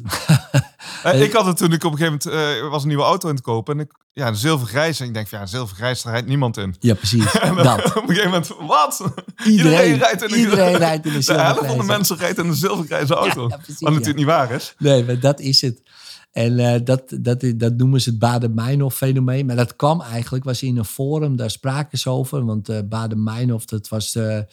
uh, ik had het toen ik op een gegeven moment was een nieuwe auto aan het kopen en ik ja, zilvergrijs en ik denk van ja, zilvergrijs daar rijdt niemand in. Ja, precies. en dat. Op een gegeven moment, wat? Iedereen, rijdt in een, iedereen rijdt in een De helft van de mensen rijdt in een zilvergrijze auto. Ja, ja, precies, wat natuurlijk niet waar is. Nee, maar dat is het. En uh, dat, dat, dat noemen ze het Baden-Meinhof-fenomeen. Maar dat kwam eigenlijk, was in een forum, daar spraken ze over. Want uh, Baden-Meinhof, dat was de,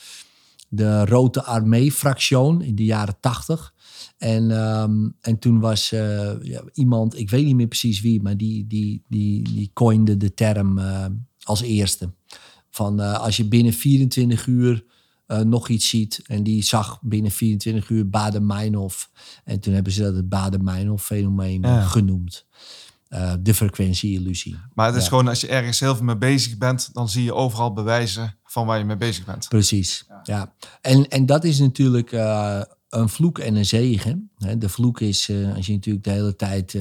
de Rode Armee-fractie in de jaren tachtig. En, um, en toen was uh, ja, iemand, ik weet niet meer precies wie, maar die, die, die, die coinde de term als eerste. Van als je binnen 24 uur uh, nog iets ziet. En die zag binnen 24 uur Baden-Meinhof. En toen hebben ze dat het Baden-Meinhof-fenomeen Ja. genoemd. Uh, de frequentie-illusie. Maar het is Ja. gewoon als je ergens heel veel mee bezig bent, dan zie je overal bewijzen van waar je mee bezig bent. Precies, ja. En, en dat is natuurlijk uh, een vloek en een zegen. Hè. De vloek is uh, als je natuurlijk de hele tijd...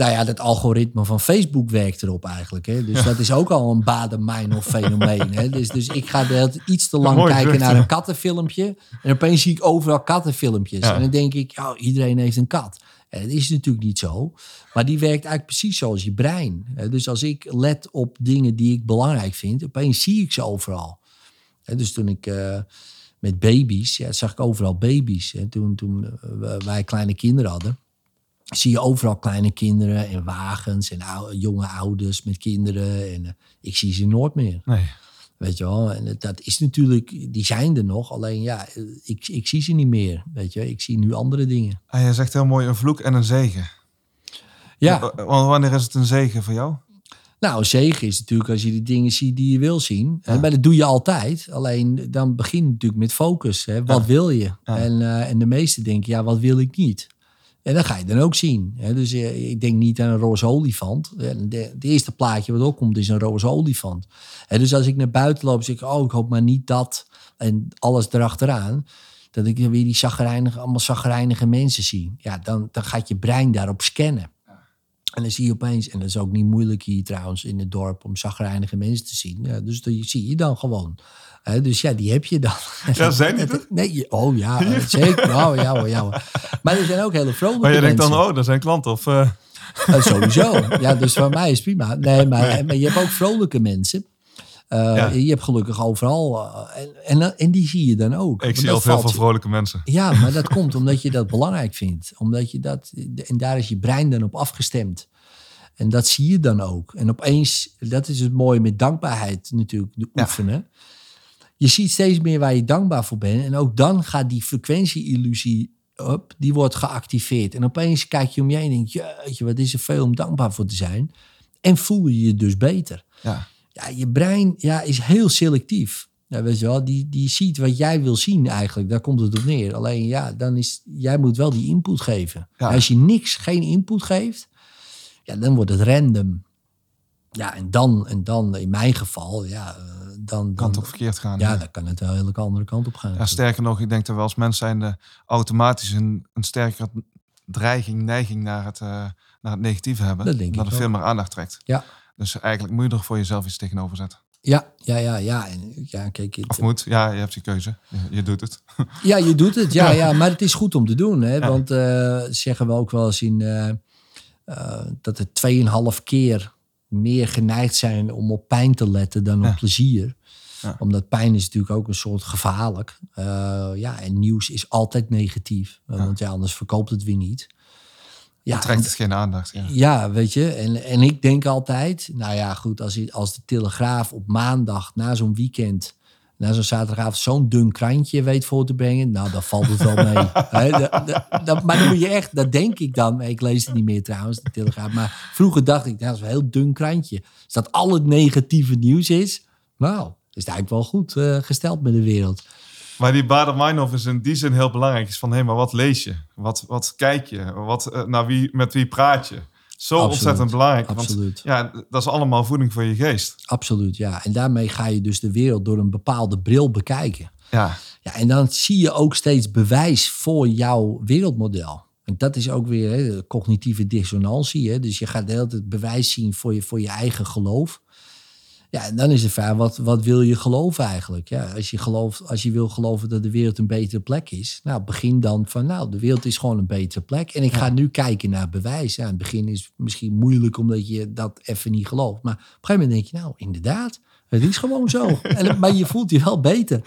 Nou ja, dat algoritme van Facebook werkt erop eigenlijk. Hè. Dus dat is ook al een Baden-Meinhof fenomeen. Hè. Dus, dus ik ga de, iets te lang kijken naar een kattenfilmpje. En opeens zie ik overal kattenfilmpjes. Ja. En dan denk ik, ja, iedereen heeft een kat. En dat is natuurlijk niet zo. Maar die werkt eigenlijk precies zoals je brein. Hè. Dus als ik let op dingen die ik belangrijk vind, opeens zie ik ze overal. Hè, dus toen ik uh, met baby's, ja, zag ik overal baby's. En toen, toen wij kleine kinderen hadden, zie je overal kleine kinderen en wagens en ou jonge ouders met kinderen. En uh, ik zie ze nooit meer. Nee. Weet je wel, en dat is natuurlijk, die zijn er nog. Alleen ja, ik, ik zie ze niet meer. Weet je, ik zie nu andere dingen. En je zegt heel mooi een vloek en een zegen. Ja. Wanneer is het een zegen voor jou? Nou, een zegen is natuurlijk als je die dingen ziet die je wil zien. Ja. Maar dat doe je altijd. Alleen dan begin je natuurlijk met focus. Hè. Wat ja. wil je? Ja. En, uh, en de meesten denken, ja, wat wil ik niet? En dat ga je dan ook zien. Hè. Dus uh, ik denk niet aan een roze olifant. Het eerste plaatje wat opkomt is een roze olifant. En dus als ik naar buiten loop, zeg ik, oh, ik hoop maar niet dat. En alles erachteraan. Dat ik weer die zagrijnige, allemaal zagrijnige mensen zie. Ja, dan, dan gaat je brein daarop scannen. En dan zie je opeens, en dat is ook niet moeilijk hier trouwens in het dorp om zagrijnige mensen te zien. Ja, dus die zie je dan gewoon. Dus ja, die heb je dan. Ja, zijn die er? Nee, je- oh ja, eh, zeker. Oh, ja, hoor, ja, hoor. Maar er zijn ook hele vrolijke Maar je denkt mensen. dan, oh, dat zijn klanten. Of, eh, Eh, sowieso. Ja, dus voor mij is prima. Nee, maar, maar je hebt ook vrolijke mensen. Eh, Ja. Je hebt gelukkig overal. eh, en, en, en die zie je dan ook. ik zie al veel van vrolijke mensen. Ja, maar dat komt omdat je dat belangrijk vindt. Omdat je dat, en daar is je brein dan op afgestemd. En dat zie je dan ook. En opeens, dat is het mooie met dankbaarheid natuurlijk, de Ja. oefenen. Je ziet steeds meer waar je dankbaar voor bent. En ook dan gaat die frequentie-illusie op, die wordt geactiveerd. En opeens kijk je om je heen en denk je, wat is er veel om dankbaar voor te zijn. En voel je je dus beter. Ja. Ja, je brein ja, is heel selectief. Ja, weet je wel, die, die ziet wat jij wil zien eigenlijk. Daar komt het op neer. Alleen ja, dan is, jij moet wel die input geven. Ja. Als je niks, geen input geeft, ja, dan wordt het random. Ja, en dan, en dan in mijn geval, ja, eh, dan, Kan dan, het ook verkeerd gaan. ja, dan kan het een hele andere kant op gaan. Ja, sterker nog, ik denk dat we als mens zijn de automatisch een, een sterkere dreiging, neiging naar het, eh, naar het negatieve hebben. Dat denk dat ik er veel meer aandacht trekt. Ja. Dus eigenlijk moet je er voor jezelf iets tegenover zetten. Ja, ja, ja, ja. En, ja, kijk, het, Of moet, ja, je hebt je keuze. Je, je doet het. Ja, je doet het. Ja, ja, maar het is goed om te doen. Hè? Want eh, zeggen we ook wel eens in eh, dat er 2,5 keer meer geneigd zijn om op pijn te letten dan op Ja. plezier. Ja. Omdat pijn is natuurlijk ook een soort gevaarlijk. Ja, en nieuws is altijd negatief. Want ja, anders verkoopt het weer niet. Ja, Dan trekt het geen aandacht. Ja. ja, weet je. En, en ik denk altijd, nou ja, goed, als, als de Telegraaf op maandag na zo'n weekend, na zo'n zaterdagavond, zo'n dun krantje weet voor te brengen, nou, dan valt het wel mee. Maar dan moet je echt, dat denk ik dan. Ik lees het niet meer trouwens, de Telegraaf. Maar vroeger dacht ik, nou, dat is een heel dun krantje. Als dat al het negatieve nieuws is, nou, is het eigenlijk wel goed eh, gesteld met de wereld. Maar die Bader-Meinhof is in die zin heel belangrijk. Is van, hé, maar wat lees je? Wat, wat kijk je? Wat, eh, naar wie, met wie praat je? Zo Absoluut. ontzettend belangrijk. Want Absoluut. ja, dat is allemaal voeding voor je geest. Absoluut, ja. En daarmee ga je dus de wereld door een bepaalde bril bekijken. Ja, Ja, en dan zie je ook steeds bewijs voor jouw wereldmodel. En dat is ook weer hè, cognitieve dissonantie. Hè? Dus je gaat de hele tijd bewijs zien voor je, voor je eigen geloof. Ja, en dan is de vraag, wat, wat wil je geloven eigenlijk? Ja, als, je gelooft, als je wil geloven dat de wereld een betere plek is, nou, begin dan van, nou, de wereld is gewoon een betere plek. En ik ga nu kijken naar bewijs. Ja, in het begin is het misschien moeilijk omdat je dat even niet gelooft. Maar op een gegeven moment denk je, nou, inderdaad, het is gewoon zo. En, maar je voelt je wel beter.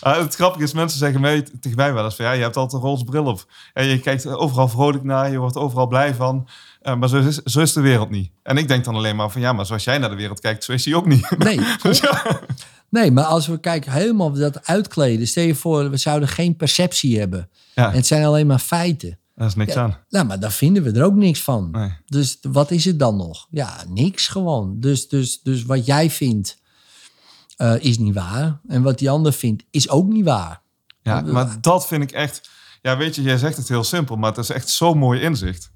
Ah, het grappige is, mensen zeggen mij, tegen mij wel eens van ja, je hebt altijd een roze bril op. En je kijkt overal vrolijk naar, je wordt overal blij van. Eh, maar zo is, zo is de wereld niet. En ik denk dan alleen maar van ja, maar zoals jij naar de wereld kijkt, zo is die ook niet. Nee, Dus ja, Nee, maar als we kijken helemaal dat uitkleden. Stel je voor, we zouden geen perceptie hebben. ja En het zijn alleen maar feiten. daar is niks Ja. aan. Nou, maar daar vinden we er ook niks van. Nee. Dus wat is het dan nog? Ja, niks gewoon. Dus, dus, dus wat jij vindt eh, is niet waar. En wat die ander vindt is ook niet waar. Ja, maar dat vind ik echt... Ja, weet je, jij zegt het heel simpel, maar het is echt zo'n mooi inzicht.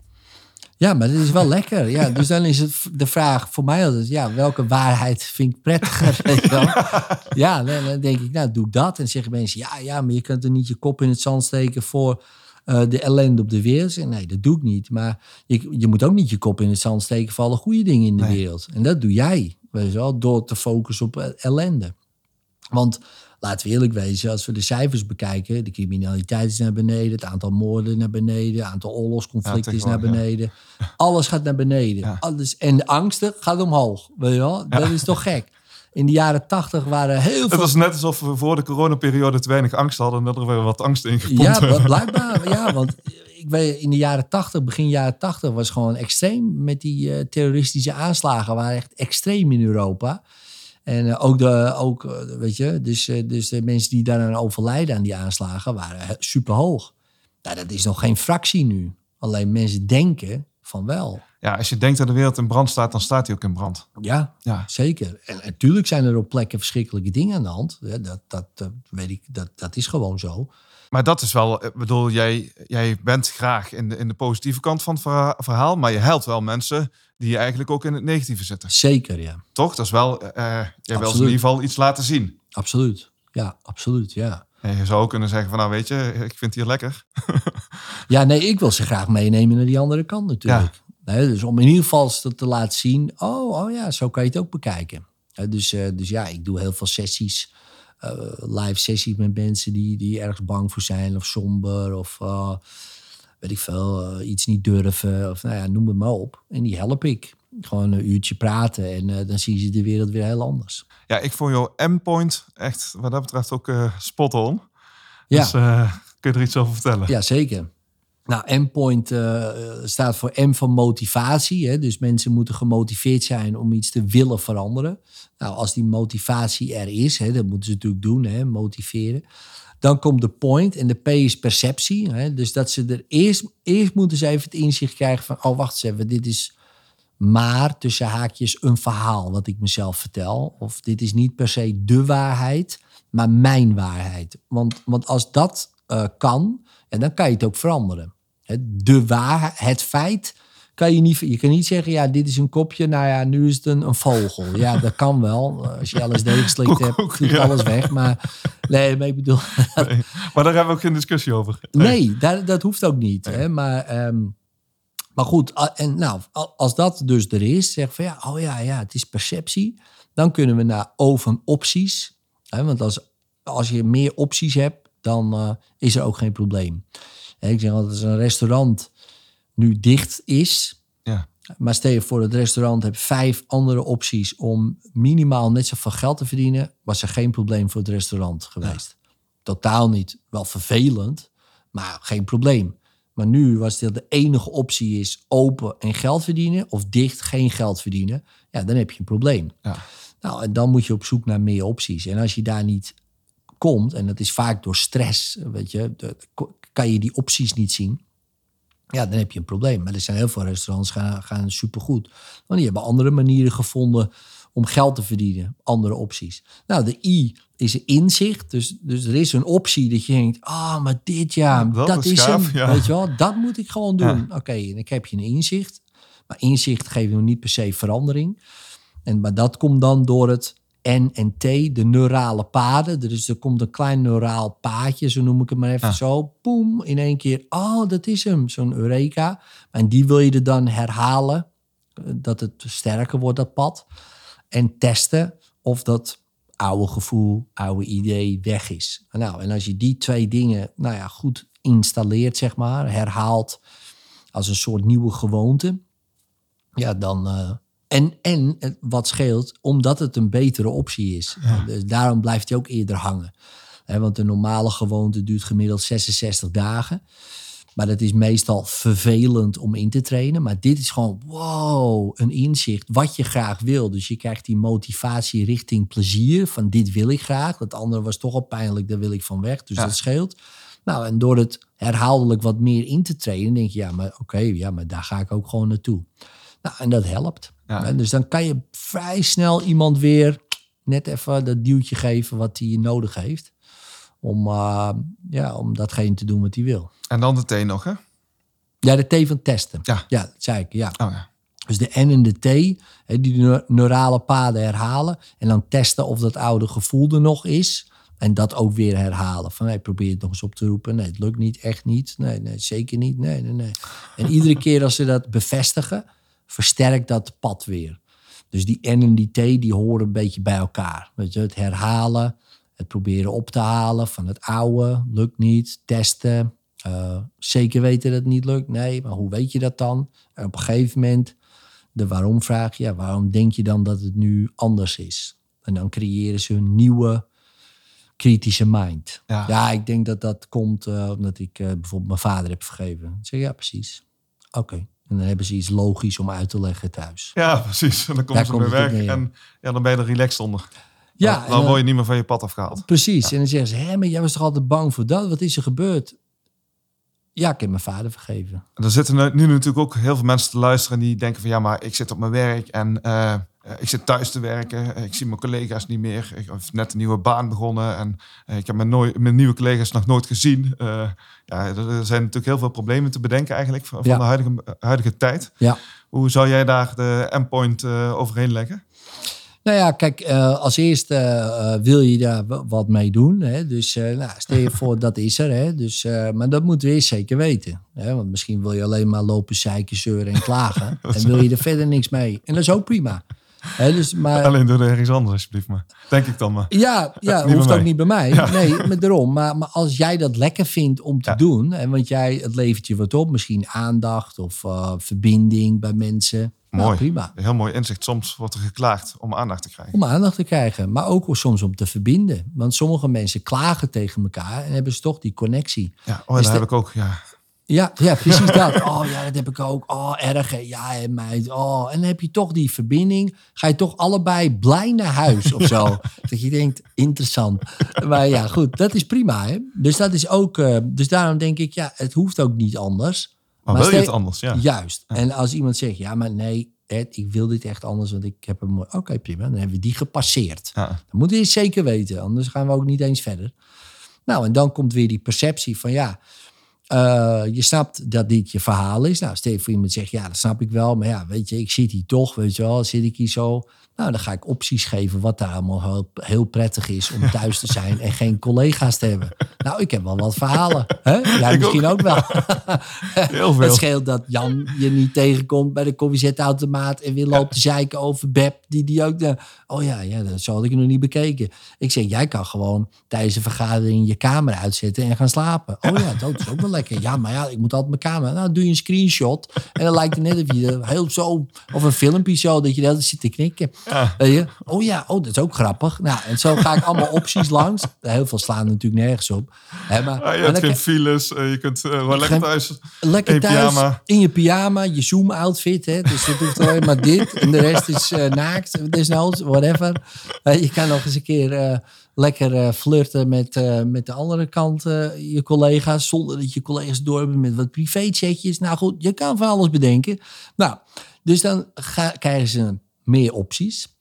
Ja, maar dat is wel lekker. Ja, dus dan is het de vraag voor mij altijd, ja, welke waarheid vind ik prettiger? Weet je wel? Ja, dan, dan denk ik, nou, doe ik dat. En zeggen mensen, ja, ja, maar je kunt er niet je kop in het zand steken voor eh, de ellende op de wereld. En nee, dat doe ik niet. Maar je, je moet ook niet je kop in het zand steken voor alle goede dingen in de Nee. wereld. En dat doe jij, weet je wel, door te focussen op eh, ellende. Want laten we eerlijk wezen, als we de cijfers bekijken, de criminaliteit is naar beneden, het aantal moorden naar beneden, het aantal oorlogsconflicten Ja, is naar ja. beneden. Alles gaat naar beneden. Ja. Alles, en de angsten gaat omhoog. Weet je wel? Dat is toch gek? In de jaren tachtig waren heel Het veel... was net alsof we voor de coronaperiode te weinig angst hadden en dat er weer wat angst in gepompt Ja, bl- blijkbaar. Ja, want ik weet, in de jaren tachtig, begin jaren tachtig, was gewoon extreem met die eh, terroristische aanslagen. waren echt extreem in Europa. En eh, ook, de, ook eh, weet je, dus, eh, dus de mensen die daaraan overlijden aan die aanslagen waren super hoog. Nou, dat is nog geen fractie nu. Alleen mensen denken van wel. Ja, als je denkt dat de wereld in brand staat, dan staat die ook in brand. Ja, Ja, zeker. En natuurlijk zijn er op plekken verschrikkelijke dingen aan de hand. Dat, dat, dat weet ik, dat, dat is gewoon zo. Maar dat is wel, ik bedoel, jij, jij bent graag in de, in de positieve kant van het verha- verhaal, maar je helpt wel mensen die eigenlijk ook in het negatieve zitten. Zeker, ja. Toch? Dat is wel, eh, jij wil ze in ieder geval iets laten zien. Absoluut. Ja, absoluut, ja. En je zou ook kunnen zeggen van, nou weet je, ik vind het hier lekker. Ja, nee, ik wil ze graag meenemen naar die andere kant natuurlijk. Hè, dus om in ieder geval te, te laten zien, oh, oh ja, zo kan je het ook bekijken. Dus, eh, dus ja, ik doe heel veel sessies, eh, live sessies met mensen die, die ergens bang voor zijn of somber of eh, weet ik veel, eh, iets niet durven of nou ja, noem het maar op. En die help ik. Gewoon een uurtje praten en eh, dan zien ze de wereld weer heel anders. Ja, ik vond jouw M-point echt wat dat betreft ook eh, spot on. Ja. Dus eh, kun je er iets over vertellen? Ja, zeker. Nou, M-point eh, staat voor M van motivatie. Hè? Dus mensen moeten gemotiveerd zijn om iets te willen veranderen. Nou, als die motivatie er is, hè, dat moeten ze natuurlijk doen, hè, motiveren. Dan komt de point en de P is perceptie. Hè? Dus dat ze er eerst, eerst moeten ze even het inzicht krijgen van... oh, wacht eens even, dit is maar tussen haakjes een verhaal wat ik mezelf vertel. Of dit is niet per se de waarheid, maar mijn waarheid. Want, want als dat eh, kan, ja, dan kan je het ook veranderen. De waarheid, het feit kan je niet... Je kan niet zeggen, ja, dit is een kopje, nou ja, nu is het een, een vogel. Ja, dat kan wel. Als je LSD geslikt hebt, vliegt ja. alles weg. Maar nee, maar ik bedoel... Nee. Maar daar hebben we ook geen discussie over. Nee, dat, dat hoeft ook niet. Hè? Maar, ehm, maar goed, en nou, als dat dus er is, zeg van ja, oh ja, ja, het is perceptie. Dan kunnen we naar O van opties. Hè? Want als, als je meer opties hebt, dan eh, is er ook geen probleem. Ik zeg altijd, als een restaurant nu dicht is, Ja. maar stel je voor, het restaurant heeft vijf andere opties om minimaal net zoveel geld te verdienen, was er geen probleem voor het restaurant geweest. Totaal niet. Wel vervelend, maar geen probleem. Maar nu was het de enige optie is open en geld verdienen of dicht geen geld verdienen. Ja, dan heb je een probleem. Ja. Nou, en dan moet je op zoek naar meer opties. En als je daar niet komt, en dat is vaak door stress, weet je, de- kan je die opties niet zien. Ja, dan heb je een probleem. Maar er zijn heel veel restaurants gaan, gaan supergoed. Want die hebben andere manieren gevonden om geld te verdienen. Andere opties. Nou, de I is een inzicht. Dus, dus er is een optie dat je denkt... Ah, maar dit ja, Dat dat, is hem. ja. Weet je wel, dat moet ik gewoon doen. Ja. Oké, en ik heb je een inzicht. Maar inzicht geeft nog niet per se verandering. En, maar dat komt dan door het N en T, de neurale paden. Dus er komt een klein neuraal paadje, zo noem ik het maar even Ja. zo. Boom, in één keer. Oh, dat is hem, zo'n Eureka. En die wil je er dan herhalen, eh, dat het sterker wordt, dat pad. En testen of dat oude gevoel, oude idee weg is. Nou, en als je die twee dingen nou ja, goed installeert, zeg maar, herhaalt als een soort nieuwe gewoonte, ja, dan. eh, en, en wat scheelt, omdat het een betere optie is. Dus daarom blijft hij ook eerder hangen. Want de normale gewoonte duurt gemiddeld 66 dagen. Maar dat is meestal vervelend om in te trainen. Maar dit is gewoon, wow, een inzicht wat je graag wil. Dus je krijgt die motivatie richting plezier. Van dit wil ik graag. Dat andere was toch al pijnlijk, daar wil ik van weg. Dus Ja. dat scheelt. Nou, en door het herhaaldelijk wat meer in te trainen, denk je, ja, maar oké, ja, maar daar ga ik ook gewoon naartoe. Nou, en dat helpt. Ja. En dus dan kan je vrij snel iemand weer net even dat duwtje geven wat hij nodig heeft. Om, eh, ja, om datgene te doen wat hij wil. En dan de T nog, hè? Ja, de T van testen. Ja. ja dat zei ik. Ja. Oh ja. Dus de N en de T, hè, die neu- neurale paden herhalen. En dan testen of dat oude gevoel er nog is. En dat ook weer herhalen. Van hey, probeer het nog eens op te roepen. Nee, het lukt niet, echt niet. Nee, nee zeker niet. Nee, nee, nee. En iedere keer als ze dat bevestigen, versterkt dat pad weer. Dus die N en die T, die horen een beetje bij elkaar. Weet je, het herhalen, het proberen op te halen van het oude, lukt niet, testen. eh, zeker weten dat het niet lukt. Nee, maar hoe weet je dat dan? En op een gegeven moment de waarom vraag. Ja, waarom denk je dan dat het nu anders is? En dan creëren ze een nieuwe kritische mind. Ja. Ja, ik denk dat dat komt eh, omdat ik eh, bijvoorbeeld mijn vader heb vergeven. Ik zeg ja, precies. Oké. En dan hebben ze iets logisch om uit te leggen thuis. Ja, precies. En dan komen Daar ze komt weer weg. En ja, dan ben je er relaxed onder. Ja, dan, en dan dan- word je niet meer van je pad afgehaald. Precies. En dan zeggen ze, hé, maar jij was toch altijd bang voor dat? Wat is er gebeurd? Ja, ik heb mijn vader vergeven. En er zitten nu natuurlijk ook heel veel mensen te luisteren die denken van ja, maar ik zit op mijn werk en eh, ik zit thuis te werken. Ik zie mijn collega's niet meer. Ik heb net een nieuwe baan begonnen en eh, ik heb mijn, nooit, mijn nieuwe collega's nog nooit gezien. Eh, ja, er zijn natuurlijk heel veel problemen te bedenken eigenlijk van, Ja. de huidige, huidige tijd. Ja. Hoe zou jij daar de endpoint eh overheen leggen? Nou ja, kijk, eh, als eerste eh, wil je daar wat mee doen. Hè? Dus eh, nou, stel je voor, dat is er. Hè? Dus, eh, maar dat moeten we eerst zeker weten. Hè? Want misschien wil je alleen maar lopen zeiken, zeuren en klagen. en wil je er verder niks mee. En dat is ook prima. Dus, maar, Alleen doe er ergens anders alsjeblieft maar. Denk ik dan maar. ja, ja hoeft ook niet bij mij. Nee, maar daarom. Maar, maar als jij dat lekker vindt om te Ja. doen, en want jij, het levert je wat op, misschien aandacht of eh, verbinding bij mensen. Nou, Mooi. prima. Heel mooi inzicht. Soms wordt er geklaagd om aandacht te krijgen. Om aandacht te krijgen, maar ook soms om te verbinden. Want sommige mensen klagen tegen elkaar en hebben ze toch die connectie. Ja, oh, Is dat de- heb ik ook. Ja. Ja, ja precies dat. Oh ja, dat heb ik ook. Oh, erg. Ja, hè, meid. Oh, en dan heb je toch die verbinding. Ga je toch allebei blij naar huis of zo. Dat je denkt, interessant. Maar ja, goed, dat is prima. Hè? Dus dat is ook. eh, dus daarom denk ik, ja, het hoeft ook niet anders. Maar, Maar wil je het anders? Ja. Juist. En als iemand zegt, ja, maar nee, Ed, ik wil dit echt anders, want ik heb een mooi. Oké, prima. Dan hebben we die gepasseerd. Ja. Dat moeten we eens zeker weten, anders gaan we ook niet eens verder. Nou, en dan komt weer die perceptie van ja, eh, je snapt dat dit je verhaal is. Nou, stel je voor iemand zegt, ja, dat snap ik wel, maar ja, weet je, ik zit hier toch, weet je wel, zit ik hier zo. Nou, dan ga ik opties geven wat daar allemaal heel, heel prettig is om thuis te zijn en geen collega's te hebben. Nou, ik heb wel wat verhalen. Hè? Jij Ik misschien ook, wel. Heel Het veel. scheelt dat Jan je niet tegenkomt bij de koffiezetautomaat en weer loopt te zeiken over Beb, die die ook... De, oh ja, ja, dat had ik nog niet bekeken. Ik zeg, jij kan gewoon tijdens een vergadering je camera uitzetten en gaan slapen. Oh ja, dat is ook wel lekker. Ja, maar ja, ik moet altijd mijn camera... Nou, doe je een screenshot en dan lijkt het net of je heel zo... Of een filmpje zo, dat je de hele tijd zit te knikken. Ja. Weet je? Oh ja, oh, dat is ook grappig. Nou, en zo ga ik allemaal opties langs. Heel veel slaan natuurlijk nergens op. Hè, maar, je hebt geen files. eh, je kunt eh, gewoon lekker thuis. Lekker In thuis, pyjama. in je pyjama, je Zoom-outfit. Hè? Dus dat hoeft alleen maar dit. En de rest is eh, naakt, desnoods, whatever. Je kan nog eens een keer lekker eh, flirten met, eh, met de andere kant, je collega's. Zonder dat je collega's door hebben met wat privéchatjes. Nou goed, je kan van alles bedenken. Nou, dus dan ga, krijgen ze meer opties.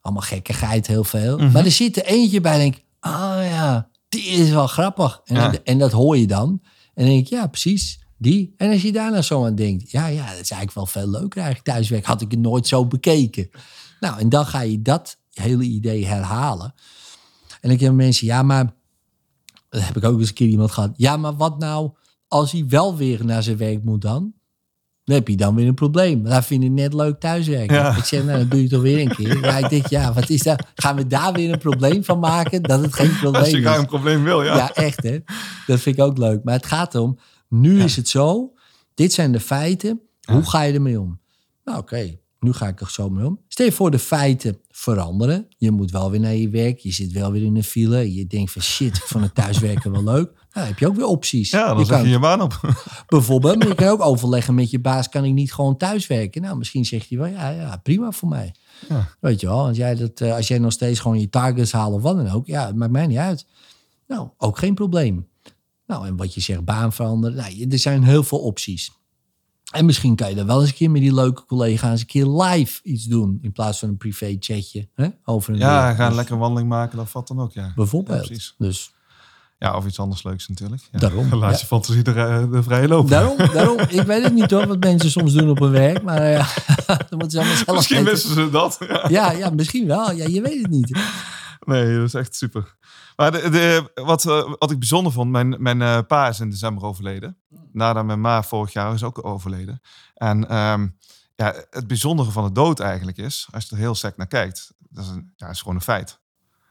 Allemaal gekkigheid, heel veel. Mhm. Maar er zit er eentje bij, denk ik, ah ja, die is wel grappig. En, Ja. en dat hoor je dan. En dan denk ik, ja, precies, die. En als je daarna zo aan denkt, ja, ja, dat is eigenlijk wel veel leuker eigenlijk thuiswerk. Had ik het nooit zo bekeken. Nou, en dan ga je dat hele idee herhalen. En dan hebben mensen, ja, maar... Dat heb ik ook eens een keer iemand gehad. Ja, maar wat nou als hij wel weer naar zijn werk moet dan? Dan heb je dan weer een probleem. Daar vind ik net leuk thuiswerken. Ja. Ik zeg, nou, dan doe je toch weer een keer. Ja, ik denk, ja, wat is dat? Gaan we daar weer een probleem van maken? Dat het geen probleem Als je is. een probleem wil, ja. Ja. echt hè. Dat vind ik ook leuk. Maar het gaat erom, nu is het zo. Dit zijn de feiten. Hoe ga je ermee om? Nou oké, nu ga ik er zo mee om. Stel je voor de feiten veranderen. Je moet wel weer naar je werk. Je zit wel weer in een file. Je denkt van shit, vond het thuiswerken wel leuk. Nou, dan heb je ook weer opties. Ja, dan je zeg je je baan op. bijvoorbeeld, maar je kan ook overleggen met je baas. Kan ik niet gewoon thuiswerken? Nou, misschien zegt hij wel, ja, ja prima voor mij. Ja. Weet je wel, als jij, dat, eh, als jij nog steeds gewoon je targets haalt of wat dan ook. Ja, het maakt mij niet uit. Nou, ook geen probleem. Nou, en wat je zegt, baan veranderen. Nou, er zijn heel veel opties. En misschien kan je dan wel eens een keer met die leuke collega's een keer live iets doen. In plaats van een privé chatje. Hè? Over een Ja, weer. ga een Dus lekkere wandeling maken. Dat valt dan ook, ja. Bijvoorbeeld. Ja, dus Ja, of iets anders leuks natuurlijk. Ja. Daarom, Laat ja. je fantasie de, eh, de vrije loop. daarom, daarom, ik weet het niet hoor, wat mensen soms doen op hun werk. Maar eh, ja, dat moeten ze allemaal zelf Misschien missen ze dat. Ja. Ja, ja, misschien wel. Ja, je weet het niet. Nee, dat is echt super. Maar de, de, wat, eh, wat ik bijzonder vond, mijn, mijn eh, pa is in december overleden. Nadat mijn ma vorig jaar is ook overleden. En ehm, ja, het bijzondere van de dood eigenlijk is, als je er heel sec naar kijkt, dat is, een, ja, is gewoon een feit.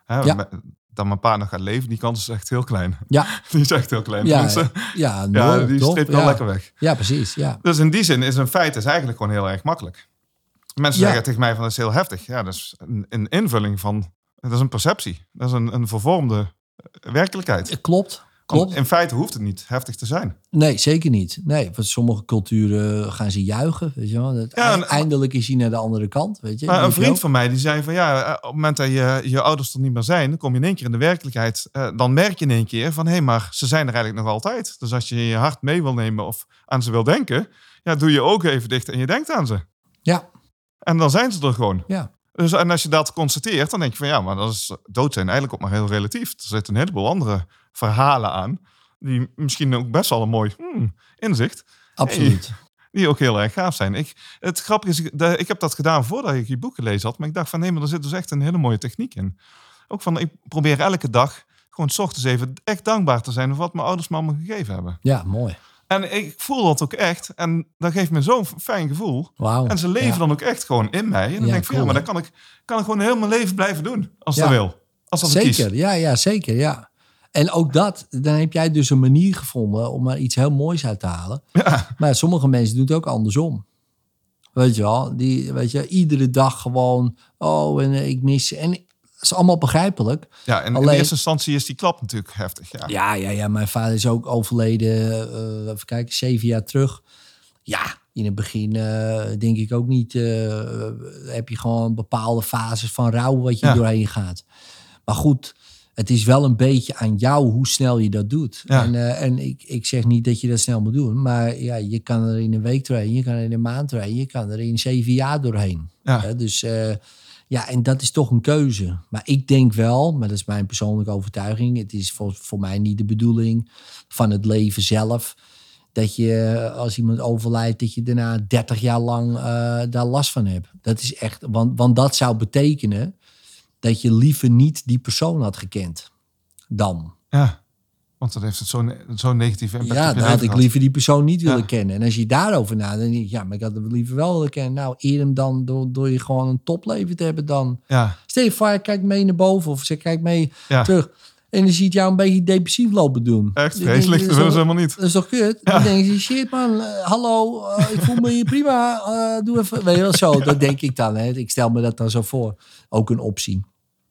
Hè, Ja. Dat mijn pa nog gaat leven, die kans is echt heel klein. Ja, Die is echt heel klein. ja, ja, ja, die toch? streept wel ja. lekker weg. Ja, precies. Ja. Dus in die zin is een feit is eigenlijk gewoon heel erg makkelijk. Mensen zeggen tegen mij van dat is heel heftig. Ja, dat is een, een invulling van, dat is een perceptie. Dat is een, een vervormde eh, werkelijkheid. Klopt. Want Klopt. In feite hoeft het niet heftig te zijn. Nee, zeker niet. Nee, want sommige culturen gaan ze juichen. Weet je wel. Dat Ja, en- eindelijk is hij naar de andere kant. Weet je. Maar een vriend van mij die zei van ja, eh, op het moment dat je, je ouders er niet meer zijn, dan kom je in één keer in de werkelijkheid. eh, dan merk je in één keer van hé, maar ze zijn er eigenlijk nog altijd. Dus als je je hart mee wil nemen of aan ze wil denken, ja, doe je ogen even dicht en je denkt aan ze. Ja, En dan zijn ze er gewoon. ja. Dus, en als je dat constateert, dan denk je van ja, maar dat is dood zijn eigenlijk ook maar heel relatief. Er zitten een heleboel andere verhalen aan, die misschien ook best wel een mooi hmm, inzicht. absoluut. Die ook heel erg gaaf zijn. Ik, het grappige is, ik, heb dat gedaan voordat ik je boek gelezen had. Maar ik dacht van, nee, maar er zit dus echt een hele mooie techniek in. Ook van, ik probeer elke dag gewoon 's ochtends even echt dankbaar te zijn... voor wat mijn ouders me allemaal gegeven hebben. Ja, mooi. En ik voel dat ook echt. En dat geeft me zo'n fijn gevoel. En ze leven Ja. dan ook echt gewoon in mij. En dan Ja, denk ik van, ja, cool, maar dat kan ik, kan ik gewoon heel mijn leven blijven doen. Als dat wil. Als dat kies. Zeker, ja, ja, zeker, ja. En ook dat, dan heb jij dus een manier gevonden om er iets heel moois uit te halen. Maar sommige mensen doen het ook andersom. Weet je wel, die, weet je, iedere dag gewoon, oh, en ik mis. En is allemaal begrijpelijk. ja en in eerste instantie is die klap natuurlijk heftig. Ja. Ja, ja, ja. Mijn vader is ook overleden, eh, even kijken, zeven jaar terug. Ja, in het begin eh, denk ik ook niet, eh, heb je gewoon bepaalde fases van rouw wat je Ja. doorheen gaat. Maar goed, het is wel een beetje aan jou hoe snel je dat doet. Ja. En, en ik, ik zeg niet dat je dat snel moet doen, maar ja, je kan er in een week doorheen, je kan er in een maand doorheen, je kan er in zeven jaar doorheen. Ja. Dus ja, en dat is toch een keuze. Maar ik denk wel, maar dat is mijn persoonlijke overtuiging, het is voor, voor mij niet de bedoeling van het leven zelf. Dat je als iemand overlijdt, dat je daarna 30 jaar lang eh, daar last van hebt. Dat is echt, want, want dat zou betekenen dat je liever niet die persoon had gekend dan. Ja. Want dat heeft het zo'n zo'n negatieve impact Ja, dan had ik liever die persoon niet willen Ja. kennen. En als je daarover nadenkt, dan denk je, ja, maar ik had hem liever wel willen kennen. Nou, eer hem dan door, door je gewoon een topleven te hebben dan. Ja, Stel je voor, kijkt mee naar boven of ze kijkt mee ja. terug. En dan ziet jou een beetje depressief lopen doen. echt Dan vreselijk. dat willen ze helemaal niet. Dat is toch kut? Dan denk je, shit man, eh, hallo, eh, ik voel me hier prima. eh, doe even, weet je wel, zo. Dat denk ik dan. Hè. Ik stel me dat dan zo voor. Ook een optie.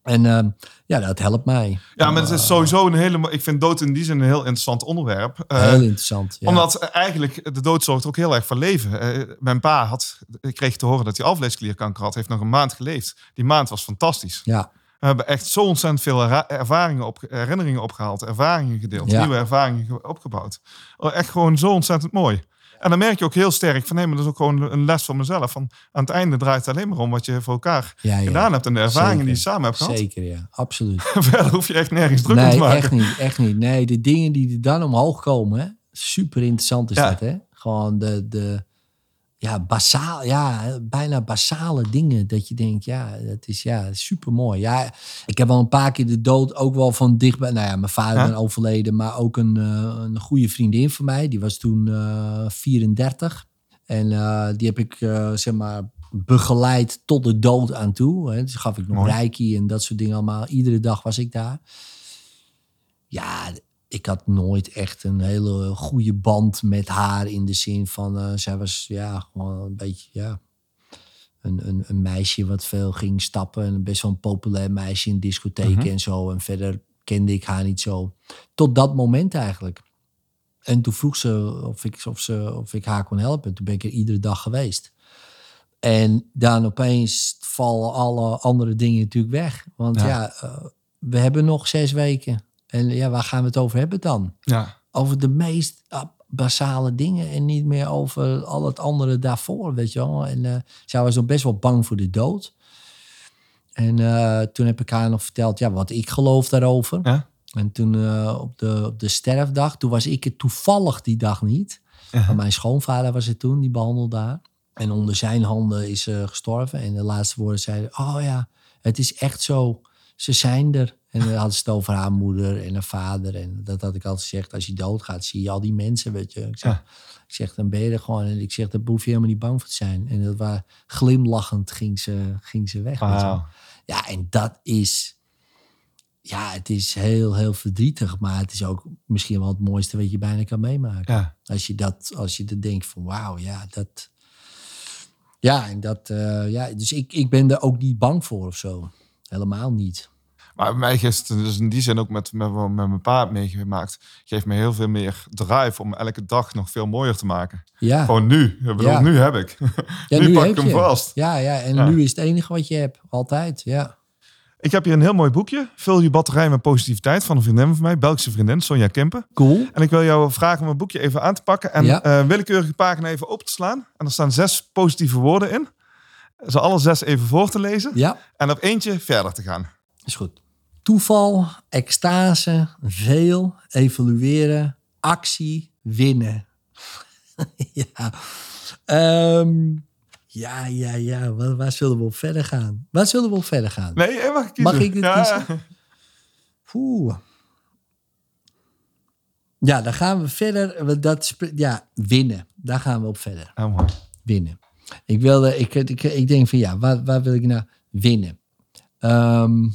En ehm, ja, dat helpt mij. Ja, maar het is sowieso een hele... Ik vind dood in die zin een heel interessant onderwerp. Eh, Heel interessant. Ja. Omdat eh, eigenlijk de dood zorgt ook heel erg voor leven. Eh, mijn pa had, ik kreeg te horen dat hij alvleesklierkanker had. Heeft nog een maand geleefd. Die maand was fantastisch. ja, We hebben echt zo ontzettend veel ervaringen op, herinneringen opgehaald. Ervaringen gedeeld. Ja. Nieuwe ervaringen ge- opgebouwd. Oh, Echt gewoon zo ontzettend mooi. En dan merk je ook heel sterk van... Nee, maar dat is ook gewoon een les van mezelf. Van, aan het einde draait het alleen maar om wat je voor elkaar ja, ja. gedaan hebt. En de ervaringen Zeker. die je samen hebt gehad. Zeker, ja. Absoluut. Verder hoef je echt nergens druk om te Nee, maken. echt niet. Echt niet. Nee, de dingen die er dan omhoog komen, hè, super interessant is Ja. dat, hè? Gewoon de, de ja, basaal, ja, bijna basale dingen. Dat je denkt, ja, dat is ja, super mooi. Ja, ik heb al een paar keer de dood ook wel van dichtbij. Nou ja, mijn vader Ja. ben overleden, maar ook een, eh, een goede vriendin van mij. Die was toen eh 34. En eh, die heb ik, eh, zeg maar, begeleid tot de dood aan toe. Hè. Dus gaf ik nog reiki en dat soort dingen allemaal. Iedere dag was ik daar. Ja, ik had nooit echt een hele goede band met haar in de zin van, eh, zij was ja, gewoon een beetje, ja, een, een, een meisje wat veel ging stappen. En best wel een populair meisje in discotheken Mhm. en zo. En verder kende ik haar niet zo. Tot dat moment eigenlijk. En toen vroeg ze of ik, of ze of ik haar kon helpen. Toen ben ik er iedere dag geweest. En dan opeens vallen alle andere dingen natuurlijk weg. Want Ja. ja, eh, we hebben nog zes weken. En ja, waar gaan we het over hebben dan? Ja. Over de meest basale dingen en niet meer over al het andere daarvoor, weet je wel. En eh, zij was nog best wel bang voor de dood. En eh, toen heb ik haar nog verteld ja, wat ik geloof daarover. Ja. En toen eh, op, de, op de sterfdag, toen was ik het toevallig die dag niet. Maar mijn schoonvader was het toen, die behandelde haar. En onder zijn handen is ze gestorven. En de laatste woorden zeiden, oh ja, het is echt zo. Ze zijn er. En dan hadden ze het over haar moeder en haar vader. En dat had ik altijd gezegd, als je doodgaat, zie je al die mensen, weet je. Ik zeg, Ja. ik zeg dan ben je er gewoon. En ik zeg, daar hoef je helemaal niet bang voor te zijn. En dat was glimlachend ging ze, ging ze weg. Ja, en dat is. Ja, het is heel, heel verdrietig. Maar het is ook misschien wel het mooiste wat je bijna kan meemaken. Ja. Als je dat, als je dat denkt van wauw, ja, dat. Ja, en dat. eh, ja, dus ik, ik ben er ook niet bang voor of zo. Helemaal niet. Maar bij mij is het dus in die zin ook met, met, met mijn pa heb meegemaakt. Geeft me heel veel meer drive om elke dag nog veel mooier te maken. Ja, Gewoon nu. Ik bedoel, Ja. nu heb ik. ja nu pak heb ik hem je. vast. Ja, ja, en Ja. nu is het enige wat je hebt. Altijd, ja. Ik heb hier een heel mooi boekje. Vul je batterij met positiviteit van een vriendin van mij. Belgische vriendin, Sonja Kempen. Cool. En ik wil jou vragen om het boekje even aan te pakken. En Ja. eh, willekeurige pagina even open te slaan. En er staan zes positieve woorden in. Ze alle zes even voor te lezen. Ja, En op eentje verder te gaan. is goed. Toeval, extase, veel, evalueren, actie, winnen. ja. Ehm, ja, ja, ja. Waar, waar zullen we op verder gaan? Waar zullen we op verder gaan? Nee, jij mag kiezen. Mag ik dit ja. kiezen? Oeh. Ja, dan gaan we verder. Dat, ja, winnen. Daar gaan we op verder. Ja, mooi. Winnen. Ik, wilde, ik, ik, ik denk van ja, waar, waar wil ik nou winnen? Ehm,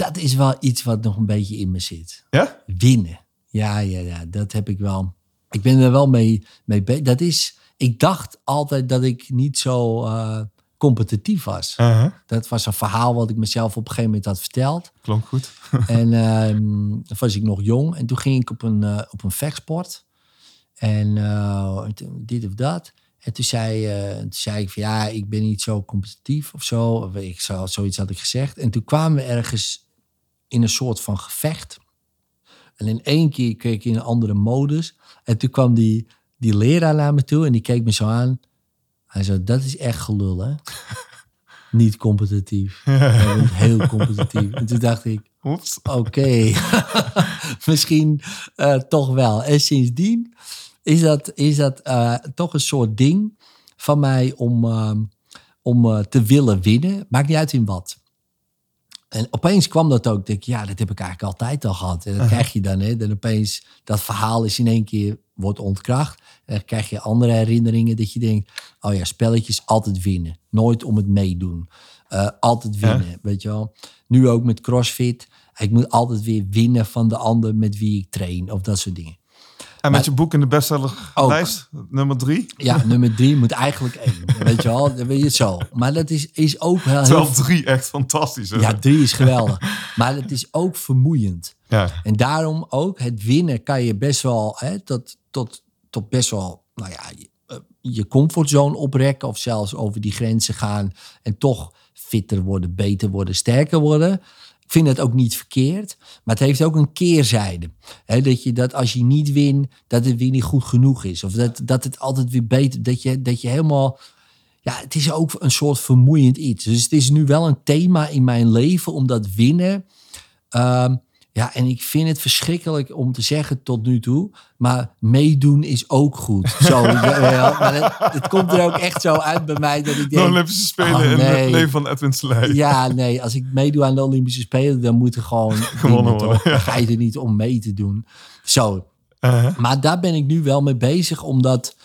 dat is wel iets wat nog een beetje in me zit. Ja? Winnen. Ja, ja, ja, dat heb ik wel. Ik ben er wel mee, mee bezig. Dat is, ik dacht altijd dat ik niet zo eh, competitief was. Uh-huh. Dat was een verhaal wat ik mezelf op een gegeven moment had verteld. Klonk goed. En ehm, toen was ik nog jong. En toen ging ik op een, eh, op een vechtsport. En eh, dit of dat. En toen zei, toen zei ik van ja, ik ben niet zo competitief of zo. Of ik zou, zoiets had ik gezegd. En toen kwamen we ergens in een soort van gevecht. En in één keer keek ik in een andere modus. En toen kwam die, die leraar naar me toe en die keek me zo aan. Hij zei, dat is echt gelul hè. niet competitief. Heel competitief. En toen dacht ik. Oké, misschien eh, toch wel. En sindsdien is dat, is dat eh, toch een soort ding van mij om, eh, om te willen winnen. Maakt niet uit in wat. En opeens kwam dat ook. Denk ik, ja, dat heb ik eigenlijk altijd al gehad. En dat krijg je dan. Hè? Dan opeens, dat verhaal is in één keer, wordt ontkracht. En dan krijg je andere herinneringen dat je denkt... oh ja, spelletjes altijd winnen. Nooit om het meedoen. Eh, altijd winnen, weet je wel. Nu ook met CrossFit. Ik moet altijd weer winnen van de ander met wie ik train. Of dat soort dingen. En met je boek in de bestsellerlijst, nummer drie. Ja, nummer drie moet eigenlijk één. Weet je wel, weet je het zo. Maar dat is, is ook wel heel... Terwijl drie echt fantastisch is. Ja, drie is geweldig. Maar het is ook vermoeiend. Ja. En daarom ook, het winnen kan je best wel hè, tot, tot, tot best wel, nou ja, je, eh, je comfortzone oprekken of zelfs over die grenzen gaan en toch fitter worden, beter worden, sterker worden. Vind het ook niet verkeerd, maar het heeft ook een keerzijde. Hè, dat je dat als je niet wint, dat het weer niet goed genoeg is. Of dat, dat het altijd weer beter, dat je, dat je helemaal ja, het is ook een soort vermoeiend iets. Dus het is nu wel een thema in mijn leven om dat winnen. Ehm, ja, en ik vind het verschrikkelijk om te zeggen tot nu toe. Maar meedoen is ook goed. Zo, ja, ja, maar het, het komt er ook echt zo uit bij mij dat ik De denk... Olympische Spelen oh, in het leven van Edwin Selei. Ja, nee, als ik meedoe aan de Olympische Spelen, dan moet er gewoon Gewonnen worden? Dan ga je er niet om mee te doen. Zo, Uh-huh. maar daar ben ik nu wel mee bezig om dat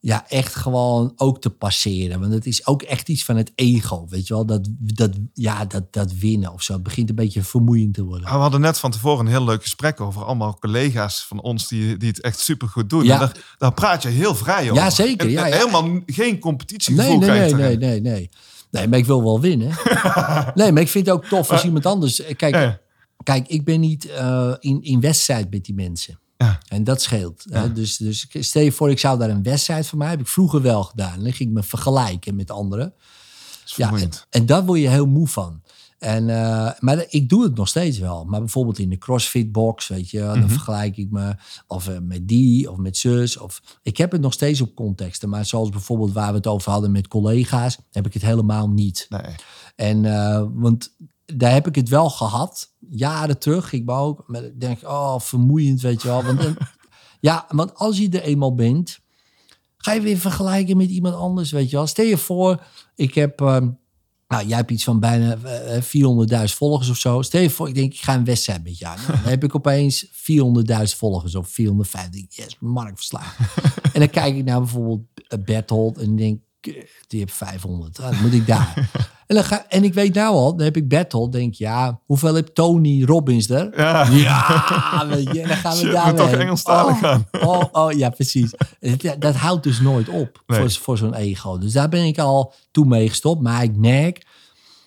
ja, echt gewoon ook te passeren. Want het is ook echt iets van het ego, weet je wel? Dat, dat, ja, dat, dat winnen of zo. Het begint een beetje vermoeiend te worden. We hadden net van tevoren een heel leuk gesprek over allemaal collega's van ons die, die het echt super goed doen. Ja. En daar, daar praat je heel vrij over. Ja, zeker, En- ja, ja. Helemaal geen competitiegevoel Nee, nee, nee, nee, nee, nee. Nee, maar ik wil wel winnen. nee, maar ik vind het ook tof als iemand anders... Kijk, Ja, ja. kijk ik ben niet eh, in, in wedstrijd met die mensen. Ja. En dat scheelt. hè. Dus, dus stel je voor, ik zou daar een wedstrijd van mij... heb ik vroeger wel gedaan. Dan ging ik me vergelijken met anderen. Ja, en, en daar word je heel moe van. En, eh, maar ik doe het nog steeds wel. Maar bijvoorbeeld in de CrossFit box, weet je, dan Mhm. vergelijk ik me of eh, met die of met zus. Of, ik heb het nog steeds op contexten. Maar zoals bijvoorbeeld waar we het over hadden met collega's, heb ik het helemaal niet. Nee. En eh, want daar heb ik het wel gehad, jaren terug. Ik wou ook, maar ik denk, oh, vermoeiend, weet je wel. Want, dan- ja, want als je er eenmaal bent, ga je weer vergelijken met iemand anders, weet je wel. Stel je voor, ik heb, ehm, nou, jij hebt iets van bijna eh, 400.000 volgers of zo. Stel je voor, ik denk, ik ga een wedstrijd met jou. Nou, dan heb ik opeens 400.000 volgers of 450. Yes, Mark verslagen. en dan kijk ik naar bijvoorbeeld eh, Berthold en denk, die heeft 500. Ah, dan moet ik daar. En, dan ga, en ik weet nou al, dan heb ik Berthold, denk ja, hoeveel heb Tony Robbins er? Ja. Ja, weet je, en dan gaan we Shit, daar toch. Engelstalig oh, gaan. Oh, oh, ja, precies. Dat, dat houdt dus nooit op Nee. voor, voor zo'n ego. Dus daar ben ik al toen mee gestopt. Maar ik merk,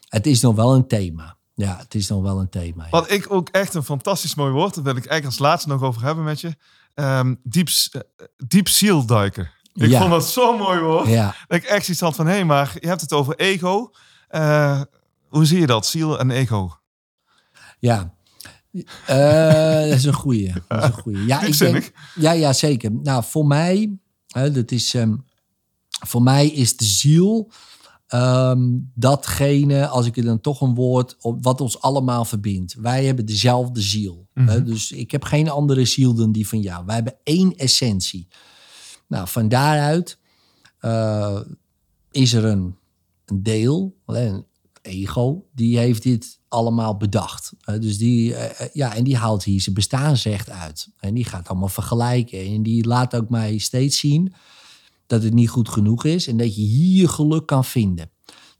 het is nog wel een thema. Ja, het is nog wel een thema. ja. Wat ik ook echt een fantastisch mooi woord, daar wil ik eigenlijk als laatste nog over hebben met je. Ehm diep, eh, diep zielduiken. Ik Ja. vond dat zo'n mooi woord. Ja, Dat ik echt zoiets had van, hé, hey, maar je hebt het over ego. Eh, hoe zie je dat, ziel en ego? ja. Eh, dat is een goeie. Dat is een goeie. Ja, ik denk, ja, ja, zeker. Nou, voor mij, hè, dat is, ehm, voor mij is de ziel ehm, datgene, als ik er dan toch een woord op, wat ons allemaal verbindt. Wij hebben dezelfde ziel. Mhm. hè, dus ik heb geen andere ziel dan die van jou. Wij hebben één essentie. Nou, van daaruit eh, is er een, een deel, een ego, die heeft dit allemaal bedacht. Eh, dus die, eh, ja, en die haalt hier zijn bestaansrecht uit. En die gaat allemaal vergelijken. En die laat ook mij steeds zien dat het niet goed genoeg is en dat je hier geluk kan vinden.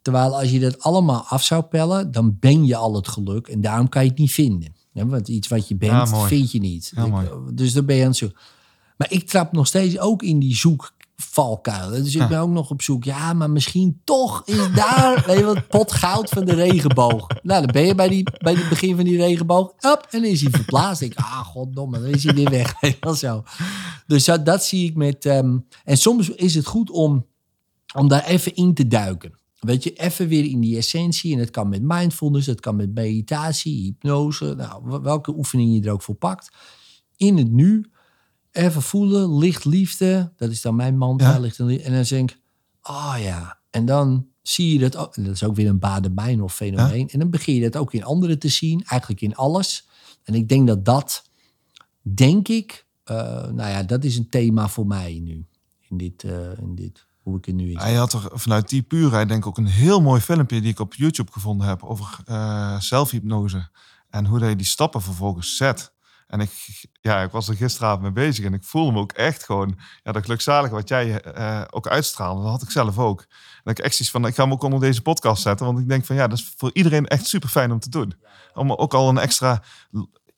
Terwijl als je dat allemaal af zou pellen, dan ben je al het geluk en daarom kan je het niet vinden. Ja, want iets wat je bent, Ja, vind je niet. Dus dan ben je aan het zoeken. Maar ik trap nog steeds ook in die zoekvalkuil. Dus ik ben ook nog op zoek. Ja, maar misschien toch is daar weet je, wat pot goud van de regenboog. Nou, dan ben je bij, die, bij het begin van die regenboog. En dan is hij verplaatst. Ik, ah, goddomme, dan is hij weer weg. Wel zo. Dus dat, dat zie ik met... ehm, en soms is het goed om, om daar even in te duiken. Weet je, even weer in die essentie. En dat kan met mindfulness, dat kan met meditatie, hypnose. Nou, welke oefening je er ook voor pakt. In het nu, even voelen, licht liefde. Dat is dan mijn mantra, Ja. licht en liefde. En dan denk ik, oh ja. En dan zie je dat ook. En dat is ook weer een baden-bijnhof fenomeen. En dan begin je dat ook in anderen te zien. Eigenlijk in alles. En ik denk dat dat, denk ik... eh, nou ja, dat is een thema voor mij nu. In dit, eh, in dit hoe ik er nu in Hij had er vanuit die puurheid denk ik ook een heel mooi filmpje die ik op YouTube gevonden heb over eh zelfhypnose. En hoe je die stappen vervolgens zet. En ik, ja, ik was er gisteravond mee bezig en ik voelde me ook echt gewoon, ja, dat gelukzalige wat jij eh, ook uitstraalde, dat had ik zelf ook. En dat ik echt van, ik ga hem ook onder deze podcast zetten, want ik denk van, ja, dat is voor iedereen echt super fijn om te doen. Om ook al een extra,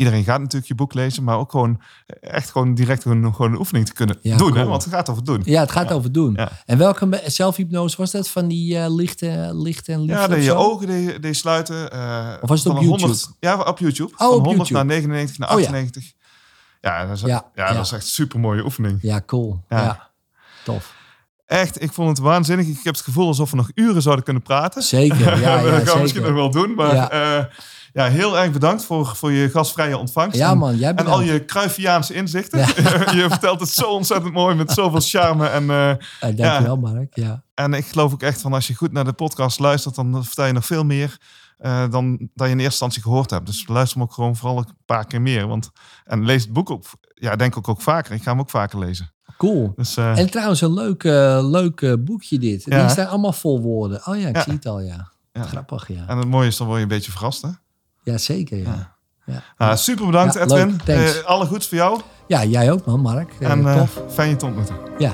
iedereen gaat natuurlijk je boek lezen, maar ook gewoon echt gewoon direct gewoon, gewoon een oefening te kunnen Ja, doen, hè? want het gaat over doen. Ja, het gaat over doen. Ja. En welke zelfhypnose was dat? Van die eh lichte, licht en liefde Ja, dat of je ogen die, die sluiten. eh, Of was het op een YouTube? 100 ja, op YouTube. Oh, van op 100 YouTube. naar 99 naar Oh, ja. 98. ja. dat is, Ja, dat is echt een super mooie oefening. Ja, cool. Ja. Tof. Echt, ik vond het waanzinnig. Ik heb het gevoel alsof we nog uren zouden kunnen praten. Zeker, ja, dat ja gaan we misschien zeker. nog wel doen. Maar Ja. ja, ja heel erg bedankt voor, voor je gastvrije ontvangst. Ja En- man, jij En al je Cruyffiaanse inzichten. Ja. je vertelt het zo ontzettend mooi met zoveel charme. En, eh, Eh, dankjewel Mark. Ja. En ik geloof ook echt van als je goed naar de podcast luistert, dan vertel je nog veel meer eh, dan dat je in eerste instantie gehoord hebt. Dus luister hem ook gewoon vooral een paar keer meer. Want, en lees het boek ook, ja, denk ik ook vaker. Ik ga hem ook vaker lezen. Cool. Dus eh, En trouwens, een leuk, eh, leuk boekje dit. Ja. Die staan allemaal vol woorden. Oh ja, ik Ja. zie het al, ja. Ja. Grappig, ja. en het mooie is, dan word je een beetje verrast. Hè? Ja, zeker, ja. Ja. Nou, super bedankt Edwin. Eh, alle goeds voor jou. Ja, jij ook man, Mark. Eh, en eh, tof. fijn je te ontmoeten. Ja.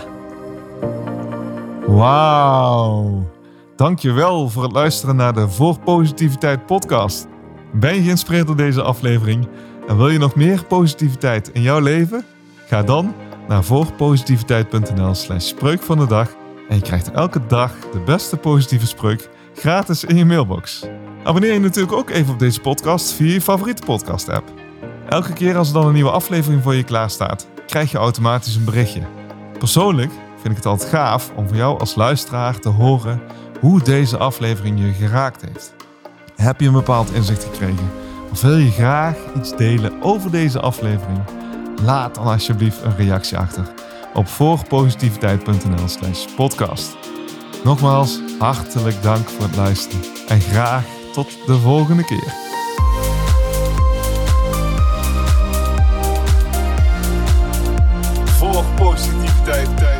Wauw. Dankjewel voor het luisteren naar de Voor Positiviteit podcast. Ben je geïnspireerd door deze aflevering en wil je nog meer positiviteit in jouw leven? Ga dan naar voorpositiviteit.nl slash spreuk van de dag en je krijgt elke dag de beste positieve spreuk gratis in je mailbox. Abonneer je natuurlijk ook even op deze podcast via je favoriete podcast app. Elke keer als er dan een nieuwe aflevering voor je klaarstaat, krijg je automatisch een berichtje. Persoonlijk vind ik het altijd gaaf om van jou als luisteraar te horen hoe deze aflevering je geraakt heeft. Heb je een bepaald inzicht gekregen? Of wil je graag iets delen over deze aflevering? Laat dan alsjeblieft een reactie achter op voorpositiviteit.nl slash podcast. Nogmaals, hartelijk dank voor het luisteren en graag tot de volgende keer. Voor positiviteit.